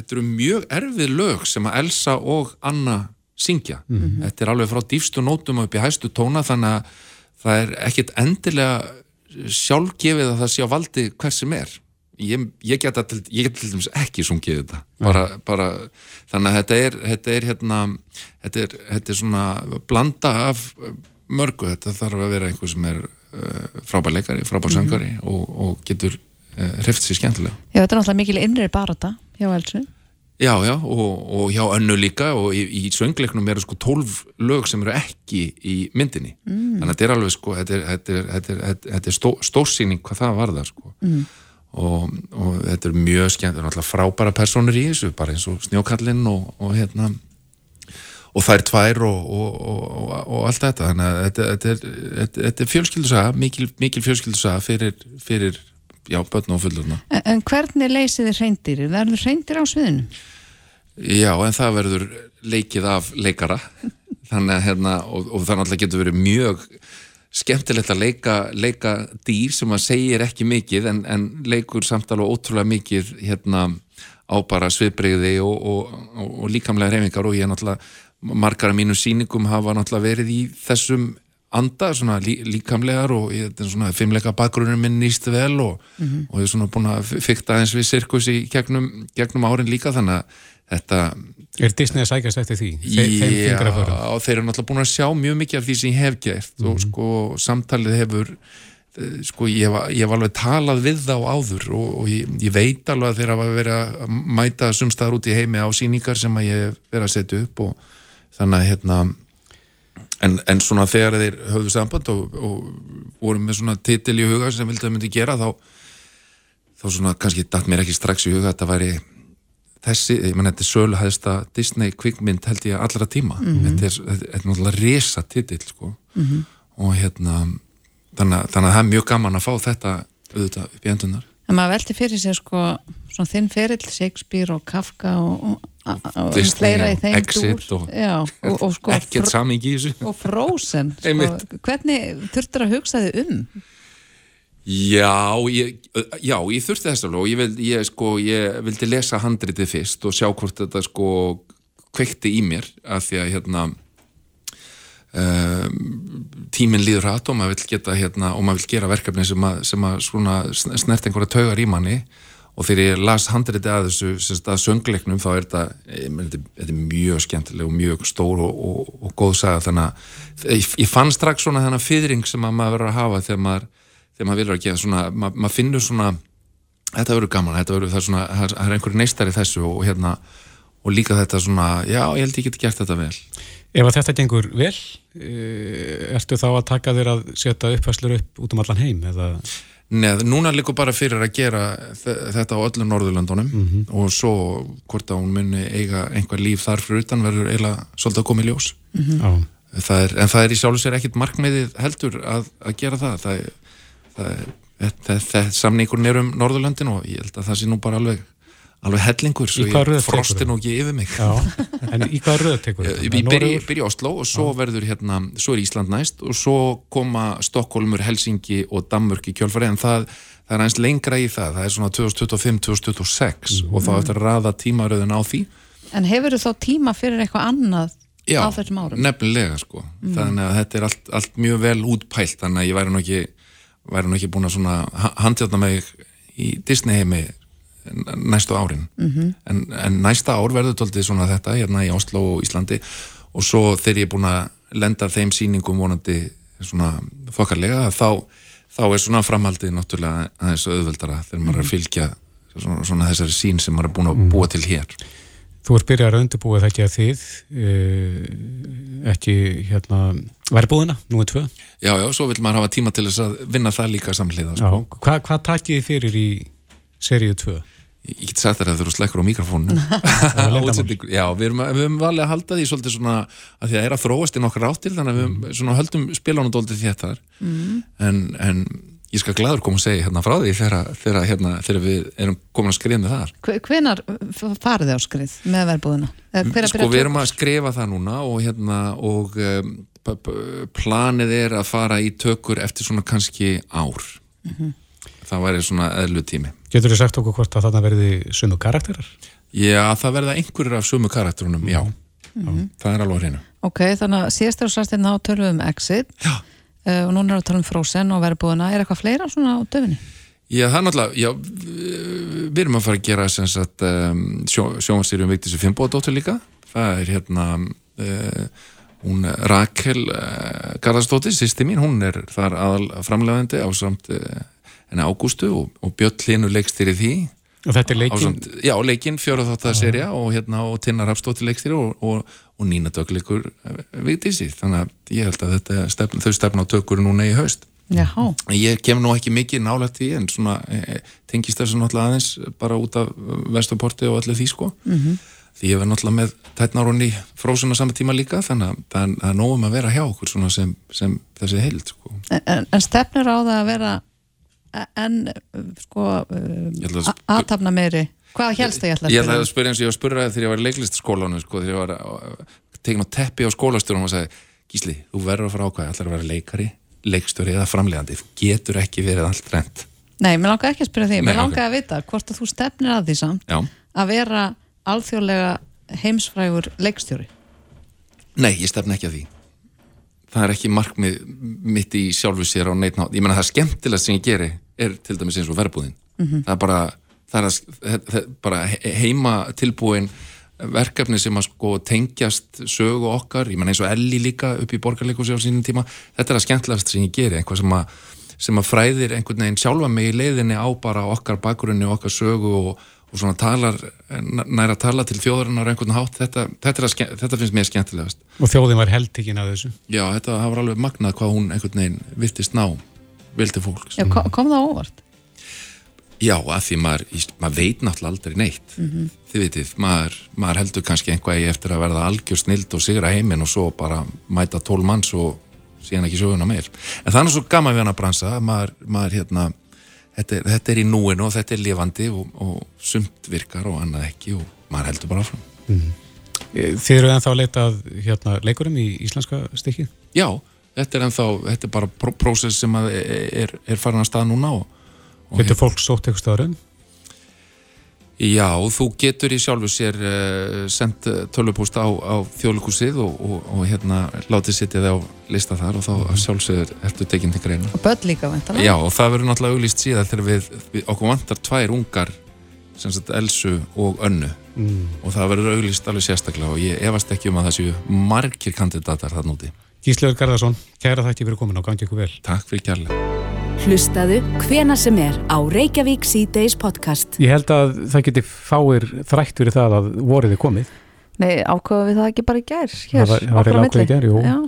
þetta eru mjög erfið lög sem að Elsa og Anna syngja. Þetta er alveg frá dýfstu nótum upp í hæstu tóna þannig að það er ekkit endilega sjálfgefið að það sé á valdi hvers sem er ég, ég geta til, get til dæmis ekki sungið þetta. Bara, bara, þannig að þetta er, þetta er hérna þetta er, þetta er svona blanda af mörgu, þetta þarf að vera einhver sem er uh, frábær leikari, frábær söngari og, og getur uh, hreift sér skemmtilega. Já, þetta er náttúrulega mikil innri barata hjá Elsu. Já, já, og, og hjá önnu líka og í, í söngleiknum eru sko 12 lög sem eru ekki í myndinni. Þannig að þetta er alveg sko þetta er, er, er, er, stórsýning hvað það var það sko. Mm. Og, og þetta er mjög skemmt það er náttúrulega frábæra personur í þessu bara eins og snjókallinn og, og hérna og þær tvær og, og, og, og allt þetta þannig að þetta, þetta er, þetta, þetta er fjölskyldusaga mikil, mikil fjölskyldusaga fyrir, fyrir já, börn og fullurna En, en hvernig leysið þið reyndir? Verður reyndir á sviðinu? Já, en það verður leikið af leikara þannig að hérna, og, og það náttúrulega getur verið mjög skemmtilegt að leika, leika dýr sem að segir ekki mikið en, en leikur samt alveg ótrúlega mikið hérna á bara sviðbreyði og, og, og, og líkamlega reyfingar og ég er náttúrulega margar af mínum sýningum hafa náttúrulega verið í þessum anda, svona lí, líkamlegar og ég, svona fimmleika bakgrunnum minn nýst vel og, og ég er svona búin að fykta eins við sirkus í gegnum, gegnum árin líka þannig að þetta Er Disney að sækjast eftir því? Þe? Já, þeir eru náttúrulega búin að sjá mjög mikið af því sem ég hef gert og sko samtalið hefur eh, sko ég hef, ég hef alveg talað við þá áður og, og ég, ég veit alveg að þeir hafa verið að mæta sumstaðar út í heimi á síningar sem að ég hef verið að setja upp og þannig að hérna en, en svona þegar þeir höfðu samband og, og voru með svona titil í huga sem vildi að myndi gera þá þá svona kannski datt mér ekki strax í huga að þetta væri þessi, ég menn þetta er sölu hæðsta Disney kvikmynd held ég allra tíma. Þetta, er, þetta er náttúrulega resa titill sko og hérna þannig, að- þannig að það er mjög gaman að fá þetta auðvitað upp í endunar En maður velti fyrir sér sko svona þinn ferill, Shakespeare og Kafka og, og, og, Disney fleira í og þeim Exit og- Já, og, sko í Frozen sko, hvernig þurftur að hugsa þið um Já, ég, já, ég þurfti þess og ég, vil, ég, sko, ég vildi lesa handritið fyrst og sjá hvort þetta sko kveikti í mér af því að hérna um, tíminn líður hratt og maður vill geta hérna og maður vill gera verkefni sem að, sem að svona snert einhverja taugar í manni. Og þegar ég las handritið að þessu sem sagt, að söngleiknum þá er þetta, meni, þetta, þetta er mjög skemmtileg og mjög stór og, og, og góð saga þannig að ég, fann strax svona þennan fyrring sem að maður verður að hafa þegar maður þegar maður vilur að gera svona, ma maður finnur svona þetta verður gaman, þetta verður það svona það er- er einhver neistar í þessu og hérna og líka þetta svona, já, ég held ég geti gert þetta vel. Ef að þetta gengur vel, e, ertu þá að taka þér að setja uppfæslur upp út um allan heim? Eða... Neð, núna líka bara fyrir að gera þe- þetta á öllum Norðurlöndunum og svo hvort að hún muni eiga einhver líf þar fyrir utan verður eiginlega svolítið að koma í ljós. Já. það er, en það er í sjálfu sér ekkit markmiðið heldur að, að gera það. Það er, samningurinn er um Norðurlöndin og ég held að það sé nú bara alveg alveg hellingur, svo ég frosti nú ekki yfir mig. Já, en í hvað röð tekur Ég ég byrja, byrja í Oslo og svo verður hérna, svo er Ísland næst og svo koma Stokkólmur, Helsingi og Danmörk í kjölfari en það, það er aðeins lengra í það, það er svona 2025-2026 og þá eftir að raða tímaröðun á því. En hefur þú þá tíma fyrir eitthvað annað Já, á þessum árum? nefnilega sko. Þannig að þetta er allt, allt mjög vel útpælt þannig að ég væri nú ekki væri nú ekki búin að svona ha- handjátna mig í Disney heimi næstu árin. Mhm. en, en næsta ár verður tóltið svona þetta hérna í Oslo og Íslandi. Og svo þegar ég er búin að lenda þeim sýningum vonandi svona þokkarlega þá, þá er svona framhaldið náttúrulega aðeins auðveldara þegar maður er að fylgja svona, svona þessari sín sem maður er búin að búa til hér Þú ert byrjað að undirbúa það ekki að þið uh, ekki hérna verbúðina, nú er tvö Já, já, svo vil maður hafa tíma til þess að vinna það líka samhliða sko. Hva, hvað takið þið fyrir í seríu 2? Ég get sagt þér að þú eru slekkur á mikrofónu. Já, við erum, við erum valið að halda því svolítið svona að því að það er að þróast í nokkar áttir þannig að við Mm. höldum spilunum dóltið þéttar en, en ég skal gladur koma að segja hérna frá því þegar, þegar, hérna, þegar við erum komin að skrifa með þar Hve- Hvenær farið þið á skrið með hvenær Sko við erum að skrifa það núna og hérna og um, planið er að fara í tökur eftir svona kannski ár Mhm. það væri svona eðlu tími Getur þið sagt okkur hvort að þarna verði sömu karakterar? Já, það verða einhverjur af sömu karakterunum, já. Mhm. Það er alveg á hreinu. Ok, þannig að síðast eru sérstinn á tölum við um Exit Já. Uh, og núna er að tala um Frozen og verbúðina er eitthvað fleira svona á döfinni? Já, það er náttúrulega, já, við við erum að fara að gera sem sagt um, sjó, sjónvarsýrjum Vigdísi Fimboðdóttur líka. Það er hérna, uh, hún Rakel uh, Garðarsdóttir, sýsti mín, hún er þar aðal framlegandi á samt uh, henni Ágústu og, og Björn Hlinu leikstýri því. Og þetta er leikinn? Ásamt, já, leikinn, fjóra þáttar serja og hérna og Tinnar Hafstóttir leikstýri og, og, og Nína Dögleikur Vigdísi. Þannig að ég held að þetta stefn, þau stefna á tökur núna í haust. Jáhá. Ég kem nú ekki mikið nálægt því en svona e, tengist þessu náttúrulega aðeins bara út af Vesturporti og allir því sko Mhm. því ég verð náttúrulega með tætnárunni frósun á sama tíma líka þannig að það er, nógum að vera hjá okkur svona sem, sem þessi heild sko. En, en, stefnir á það að vera en sko aðtapna meiri hvað helst það ég ætla að Ég ætlaði spyrja? að spyrja eins og ég var að spyrja þegar ég var í leiklistaskólanum sko, þegar ég var að tekna á teppi á skólastjórum og sagði, Gísli, þú verður að fara ákvæði allar að vera leikari, leikstjóri eða framlegandi, þú getur ekki verið allt rent Nei, mér langar ekki að spyrja því, Nei, mér ok. langar að vita hvort að þú stefnir að því samt Já. að vera alþjóðlega heimsfrægur leikstjóri Nei, ég stefna ekki að því það er ekki markmið mitt í sjálfu sér á neitt nátt ég menna það skemmtilegast sem ég geri er til dæmis eins og verbúðin Mhm. það er bara, það er að, það, það, bara he- heima tilbúin verkefni sem að sko tengjast sögu okkar, ég menna eins og Elli líka upp í borgarleikursi á sínum tíma þetta er að skemmtilegast sem ég geri, einhvað sem að sem að fræðir einhvern veginn sjálfa mig í leiðinni á bara okkar bakgrunni og okkar sögu og, og svona talar næra að tala til þjóðarinnar á einhvern hátt þetta, þetta, er að þetta finnst mér skemmtilegast Og þjóðin var heldtekinn af þessu. Já, þetta hafa alveg magnað hvað hún einhvern veginn virtist ná vildi fólks. Já, kom, kom það óvart? Já, að því maður, maður veit náttúrulega aldrei neitt. Mhm. Þið vitið, maður, maður heldur kannski einhvað eftir að verða algjör snild og sigra heiminn og svo bara mæta tól manns og síðan ekki söguna meir. En það er svo gaman við hann að bransa, að maður, maður hérna, þetta er, þetta er í núinu og þetta er lifandi og, og sumt virkar og annað ekki og maður heldur bara áfram. Eh, Þið eru ennþá að leita að hérna, leikurum í íslenska stykkið? Já, þetta er ennþá, þetta er bara pró prósess sem að er, er farin að stað núna og Getur fólk sótt eitthvað stöðurinn? Já, þú getur í sjálfu sér uh, sendt uh, tölvupúst á, á þjóðlíkusið og, og, og hérna látið setja þið á lista þar og þá sjálfsögur ertu tekinn til greina. Og börn líka, veintalega? Já, og það verður náttúrulega auglýst síðan þegar við, við okkur vantar tvær ungar sem sagt Elsu og Önnu Mm. og það verður auglýst alveg sérstaklega og ég efast ekki um að það séu margir kandidatar þarna úti. Gísleður Garðarsson, kæra þætti fyrir komin og gangi ykkur vel. Takk fyrir kærlega. Hlustaðu hvena sem er á Reykjavík C-Days podcast. Ég held að það geti fáir þrætt fyrir það að vorið er komið. Nei, ákvaða við það ekki bara í gær hér, það var, var reyna milli? ákveði gerð, jú. Já,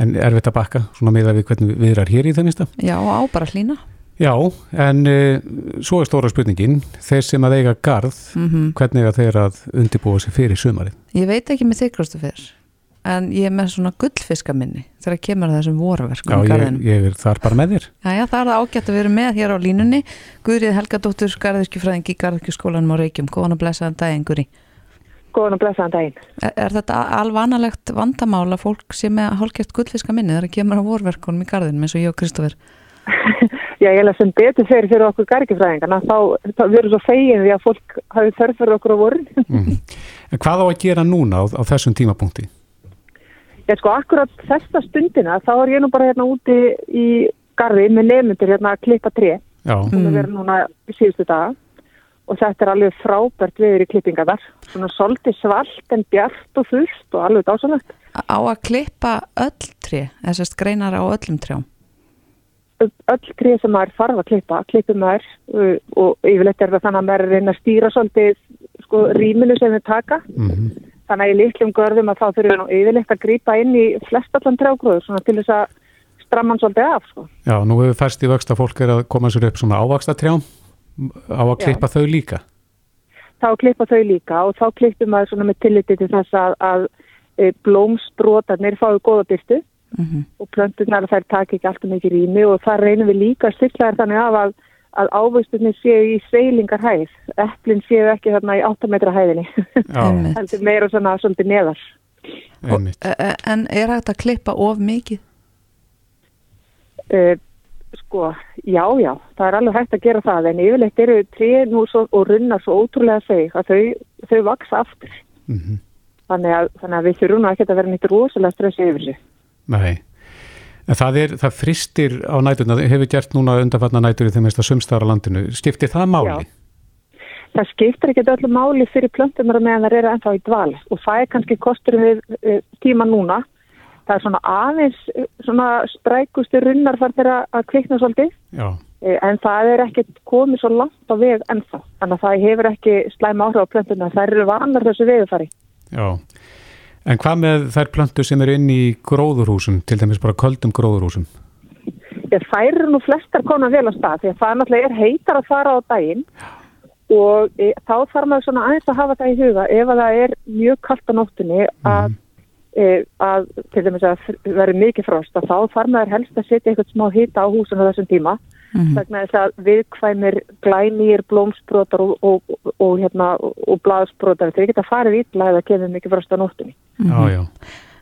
En erfitt að bakka, svona meða við hvernig við erum hér í það mista. já, á bara hlýna Já, en uh, svo er stóra spurningin, þeir sem að eiga garð, Mhm. hvernig að þeir að undibúa sig fyrir sumarið? Ég veit ekki með þig Kristoffer en ég er með svona gullfiskaminni þegar kemur að þessum voruverkum Já, í ég, ég er þar bara með þér. Jæja, það er það ágætt að vera með hér á línunni Guðrið Helgadóttur, garðirkjufræðingi í garðirkjuskólanum á Reykjum, góðan að blessaðan daginn Guðri. Góðan og blessaðan daginn. Er, er þetta alvanalegt vandamál að fólk sé með hálfgeft gullfiskaminni þegar kemur að voruverkunum í garðinum eins og ég og Kristoffer? Já, ég held að sem betur fyrir fyrir okkur gargifræðingarna, þá, þá við erum svo fegin því að fólk hafi þörf fyrir okkur á vorin. Mm. En hvað á að gera núna á, á þessum tímapunkti? Ég sko, akkurat þessa stundina, þá er ég nú bara hérna úti í garði með nefnundir hérna að klippa tré, Já, sem við verðum núna í síðustu daga. Og þetta er alveg frábært viður í klippingar þar. Svona svolítið svalt en bjart og fullt og alveg dásanlegt. Á að klippa öll tré, þessast greinar á öllum trjám? öll tré sem maður þarf að klippa, klippum maður uh, og yfirleitt er það þannig að maður er reyna að stýra svolítið sko rýminu sem við taka mm þannig að í litlum görðum að þá þurfum við nú yfirleitt að grípa inn í flestallan trjágróður svona til þess að stramma hann svolítið af sko. já, nú hefur færst í vöxt að fólk er að koma sér upp svona ávaksta trjám, á að Já. klippa þau líka. Þá klippa þau líka og þá klippum maður svona með tilliti til þess að, að e, blómsbrotarnir fáið góða byrtu Mm og plönturnar þær taka ekki alltaf mikið rými og það reynum við líka þær þannig af að, að ávöxtunni séu í sveilingar hæð, eplin séu ekki þarna í 8 metra hæðinni, heldur meira svona svolítið neðar. einmitt. E- e- En er hægt að klippa of mikið? Uh, sko, já, já, það er alveg hægt að gera það en yfirleitt eru tré nú svo, og runna svo ótrúlega þau að þau, þau vaksa aftur. Mm Þannig að, þannig að við þurfum ekkert að vera nýtt rosalega stressið yfir þessu. Nei, en það er, það fristir á næturna, það hefur gert núna undanfarnar nætur í þeim mesta sumstæðar á landinu. Skiptir það máli? Já. Það skiptir ekki öllu máli fyrir plöntunar meðan það eru ennþá í dval og það er kannski kostur við tíma núna. Það er svona aðeins uh, svona strækustu runnar þar þeirra að kvikna svolítið Já, uh, en það er ekki komið svo langt á veg ennþá. Þannig að það hefur ekki slæma áhrif á plöntunar. Það eru vanar þessu vegufari. já. En hvað með þær plöntur sem eru inn í gróðurhúsum, til dæmis bara köldum gróðurhúsum? Ég þær eru nú flestar konar vel á stað því að það náttúrulega er heitar að fara á daginn og e, þá þarf maður svona aðeins að hafa það í huga ef að það er mjög kallt á nóttunni að, e, að til dæmis að verður mikið frost að þá þarf maður helst að setja eitthvað smá hita á húsinu á þessum tíma Mhm. vegna þess að viðkvæmir glænýr blómsbrotar og, og, og, og, hérna, og blaðsbrotar þeir geta farið ítla eða kemur mikið frost á nóttunni. Já, já.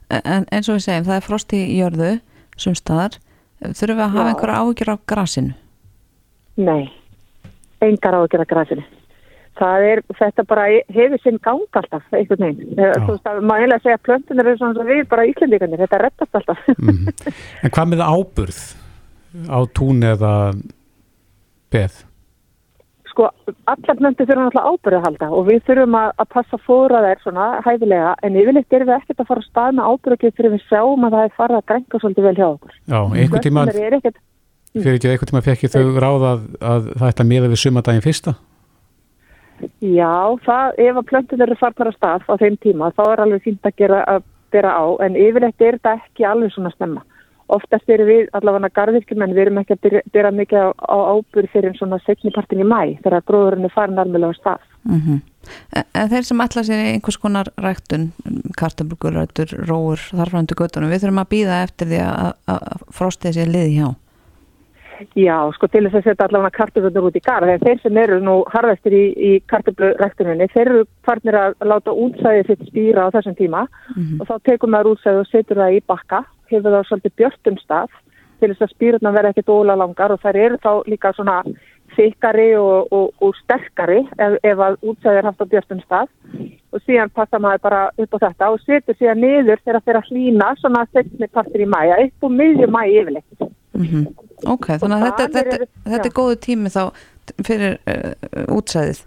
En eins og við segjum, það er frost í jörðu sumstaðar, þurfum við að hafa Já. einhverja áhyggjur á grasinu? Nei, engar á að gera grasinu. Það er, þetta bara hefur sinn gang alltaf, einhvern veginn. Þú veist að maður eiginlega segja að plöntunar eru svona sem við bara íslendingarnir, þetta rettast alltaf. Mm En hvað með áburð á tún eða beð? sko, allar plöntur þurfum alltaf ábyrði að halda og við þurfum að, að passa fóra þær svona hæfilega, en yfirleitt erum við ekkert að fara að stað með ábyrði fyrir við sjáum að það er farið að grænka svolítið vel hjá okkur. Já, einhvern tíma, fyrir ekki einhvern tíma fekk þau ráð að, að það ætla að miða við sumadaginn fyrsta? já, það, ef að plöntunar eru farnar að stað á þeim tíma, þá er alveg fínt að gera að bera á, en yfirleitt er þetta ekki alveg svona snemma. Oftast erum við, allavega garðirkjum, en við erum ekki að byrja, mikið á, á ábyrð fyrir svona setnipartin í mæ, þegar gróðurinn er farin alveg á stað. Mm en, en þeir sem ætla sér einhvers konar ræktun, kartablugurættur, róur, þarfrandu göttunum, við þurfum að býða eftir því að, að frostið sér liði hjá. Já, sko til þess að setja allavega kartöflunar út í garð, þegar þeir sem eru nú harðastir í, í kartöflurektuninni, þeir eru farnir að láta útsæðið sitt stýra á þessum tíma og þá tekum maður útsæðið og setur það í bakka, hefur það svolítið björtum stað til þess að spýrurna verða ekkit óla langar og þær eru þá líka svona þykkari og, og, og sterkari ef, ef að útsæðið er haft á björtum stað og síðan passa maður bara upp á þetta og setur síðan niður þegar þeir að hlýna svona setni partir í mæja, upp og miðjum mæja yfirleitt. Mm Ok, þannig að þetta, þetta, eru- þetta er góðu tími þá fyrir uh, útsæðið.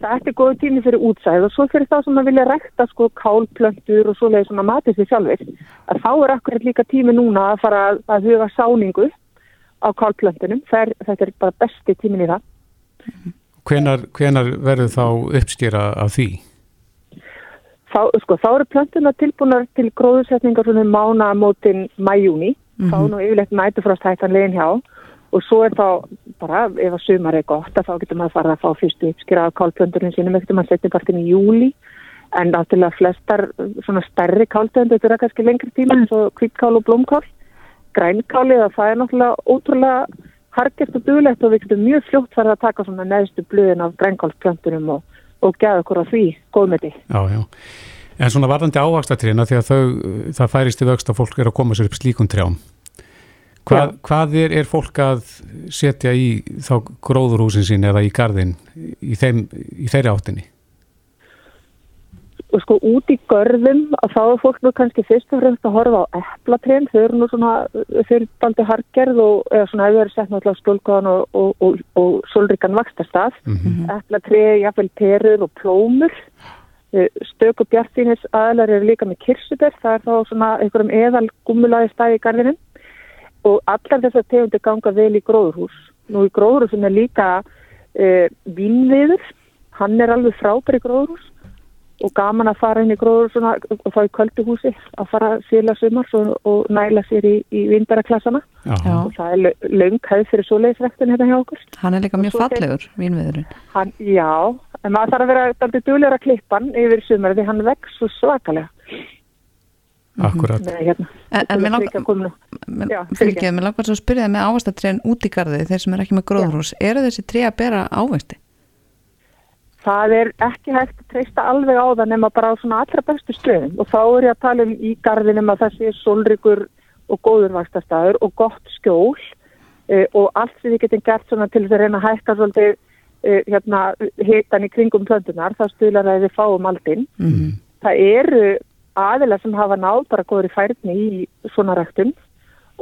Það er góð tími fyrir útsæð og svo fyrir þá sem að vilja rekta sko kálplöntur og svoleiði svona matið sér sjálfur að þá er akkurat líka tími núna að fara að, huga sáningu á kálplöntunum. Þetta er bara besti tímin í það. Hvenar, hvenar verður þá uppstýra af því? Þá, sko, þá eru plöntuna tilbúnar til gróðusetningar svona mána mótin mæjúni. Þá er nú yfirleitt nætufrost hættan legin hjá og svo er þá bara ef að sumar er gott að þá getur maður fara að fá fyrstu uppskýra af kálplöndurinn sínum eftir maður setjum partin í júli en náttúrulega flestar svona stærri kálplöndur þetta er kannski lengri tíma eins og kvítkál og blómkál grænkáli það er náttúrulega ótrúlega harkert og duglegt og við getum mjög fljótt farið að taka svona neðstu blöðin af grænkálplöntunum og, og geða okkur á því góðmeti. Já, já. En svona varðandi ávaxtatriðina því að þau, það færist í vöxt að fólk er að koma sér upp slíkum trjám. Hvað, hvað er, er fólk að setja í þá gróðurhúsin sín eða í gardin í, þeim, í þeirri áttinni? Og sko út í görðum að þá er fólk nú kannski fyrst og fremst að horfa á eplatrén, þau eru nú svona fyrir daldi hargerð og eða svona hefur verið sett náttúrulega stólkaðan og, og, og, og solríkan vakstastaf, mm -hmm. eplatrén, jafnvel perur og plómur, stöku bjartínis aðlar eru líka með kirsuber, það er þá svona einhverjum eðal gummulaði stæði í gardinum og allar þessar tegundir ganga vel í gróðurhús. Nú í gróðurhúsum er líka e, vínviður, hann er alveg frábæri gróðurhús og gaman að fara inn í gróður svona, og fá í kvölduhúsi að fara síðla sumars og, og næla sér í, í vindaraklassana og það er laung hæð fyrir svoleiðsrektin hérna hjá okkur. Hann er líka mjög fallegur, vínviðurinn. Hann, já, en maður þarf að vera aldrei duglegur að klippa hann yfir sumar því hann vex svo svakalega. Akkurat. Nei, hérna. En, en mér langar svo að spyrja það með ávastatriðin út í gardi þeir sem er ekki með gróðrús. Eru þessi trið að bera ávexti? Það er ekki hægt að treysta alveg á það nema bara á svona allra bestu stöðum og þá er ég að tala um í gardinum að það sé solrikur og góður vakstastæður og gott skjól uh, og allt sem við getum gert svona til þess að reyna að hækka svolítið uh, hérna, hitan í kringum plöndunar, það stuðlar að við fáum aldinn. Mm -hmm. Það eru aðila sem hafa náð bara góður í færni í svona ræktun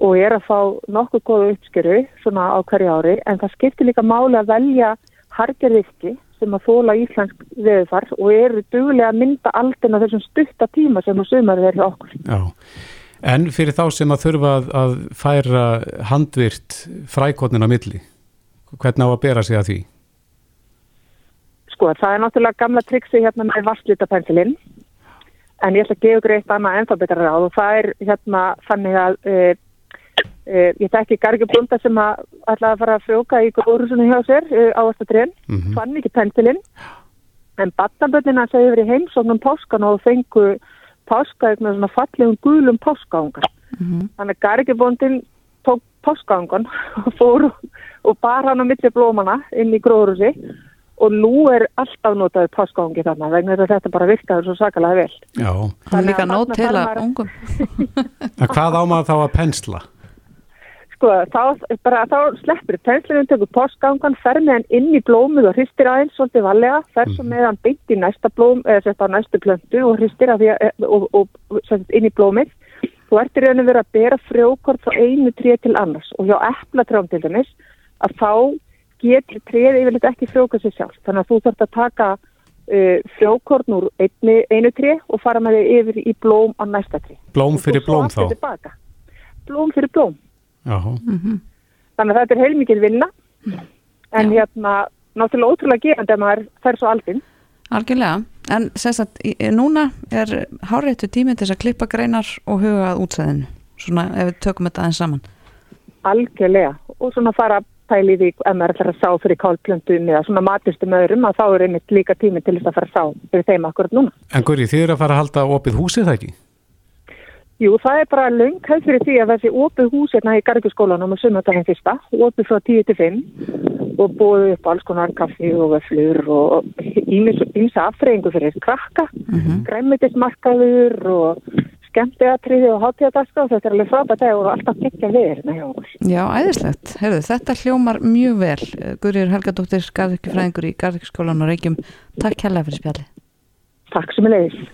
og er að fá nokkuð góðu uppskeru svona á hverju ári en það skiptir líka máli að velja hargerðirki sem að þóla íslensk veðufar og eru duglega að mynda aldinn á þessum stutta tíma sem sumarið er hjá okkur. Já, en fyrir þá sem að þurfa að, að færa handvirt frækotnin á milli, hvernig á að bera sig að því? Sko, það er náttúrulega gamla triksi hérna með vastlitapensilinn, en ég ætla að gefa greitt annað ennþá betra ráð og það er hérna þannig að e, Uh, ég tekki Gargi Blunda sem að ætlaði að fara að frjóka í gróðrúsunni hjá sér uh, á Östatrén, mm -hmm. fann ekki pensilinn en batnaböndina segði verið heimsóknum páskan og fengu páska eitthvað svona fallegum gulum páskaungar mm -hmm. þannig að Gargi Blundin tók páskaungan og fór og bar hann á milli blómana inn í gróðrúsi og nú er alltaf notaður páskaungi þarna vegna þetta bara virkaður svo sakalega vel Já, það er líka nót til að ungum Hvað ámað þá að pensla? sko, þá, bara, þá sleppur penslinu, tekur postgangan, fer með hann inn í blómið og hristir aðeins svolítið valega, fer svo með hann beint í næsta blóm, eða sett á næstu plöntu og hristir að því að, og, og, og inn í blómið. Þú ertir raun að vera að bera frjókort frá einu tríð til annars og hjá eplatrjám til dæmis að þá getur tríð yfirleitt ekki frjókort sér sjálf. Þannig að þú þarfst að taka uh, frjókorn úr einu, einu tríð og fara með þig yfir í blóm á næsta tríð. Blóm fyrir blóm þá? Blóm fyrir blóm. Mm -hmm. Þannig að þetta er heilmikið vinna en Já. hérna náttúrulega ótrúlega gerandi að maður fer svo aldinn. Algjörlega, en að núna er háréttu tími til þess að klippa greinar og huga að útsæðinu, svona ef við tökum þetta aðeins saman. Algjörlega og svona fara pæli því ef maður ætlar að sá fyrir kálplöntum eða svona matistum öðrum að þá er einmitt líka tími til þess að fara að sá fyrir þeim akkurat núna. En Guri, þið eru að fara að halda opið húsið það ekki? Jú, það er bara launghæð fyrir því að þessi opið hús hérna í Garðurskólanum og sunnataginn fyrsta, opið frá 10 til 5 og búið upp alls konar kaffi og vöflur og ímsa aftreyingu fyrir krakka, mm -hmm. græmitismarkaður og og hátíðadaska og þetta er alveg frábært og alltaf ekki að vera hérna hjá okkur. Já, æðislegt. Herðu, þetta hljómar mjög vel. Guðrýr Helgadóttir, Garðurkifræðingur í Garðurskólan og Reykjum. Takk hella fyrir spjalli. Takk sem er leiðis.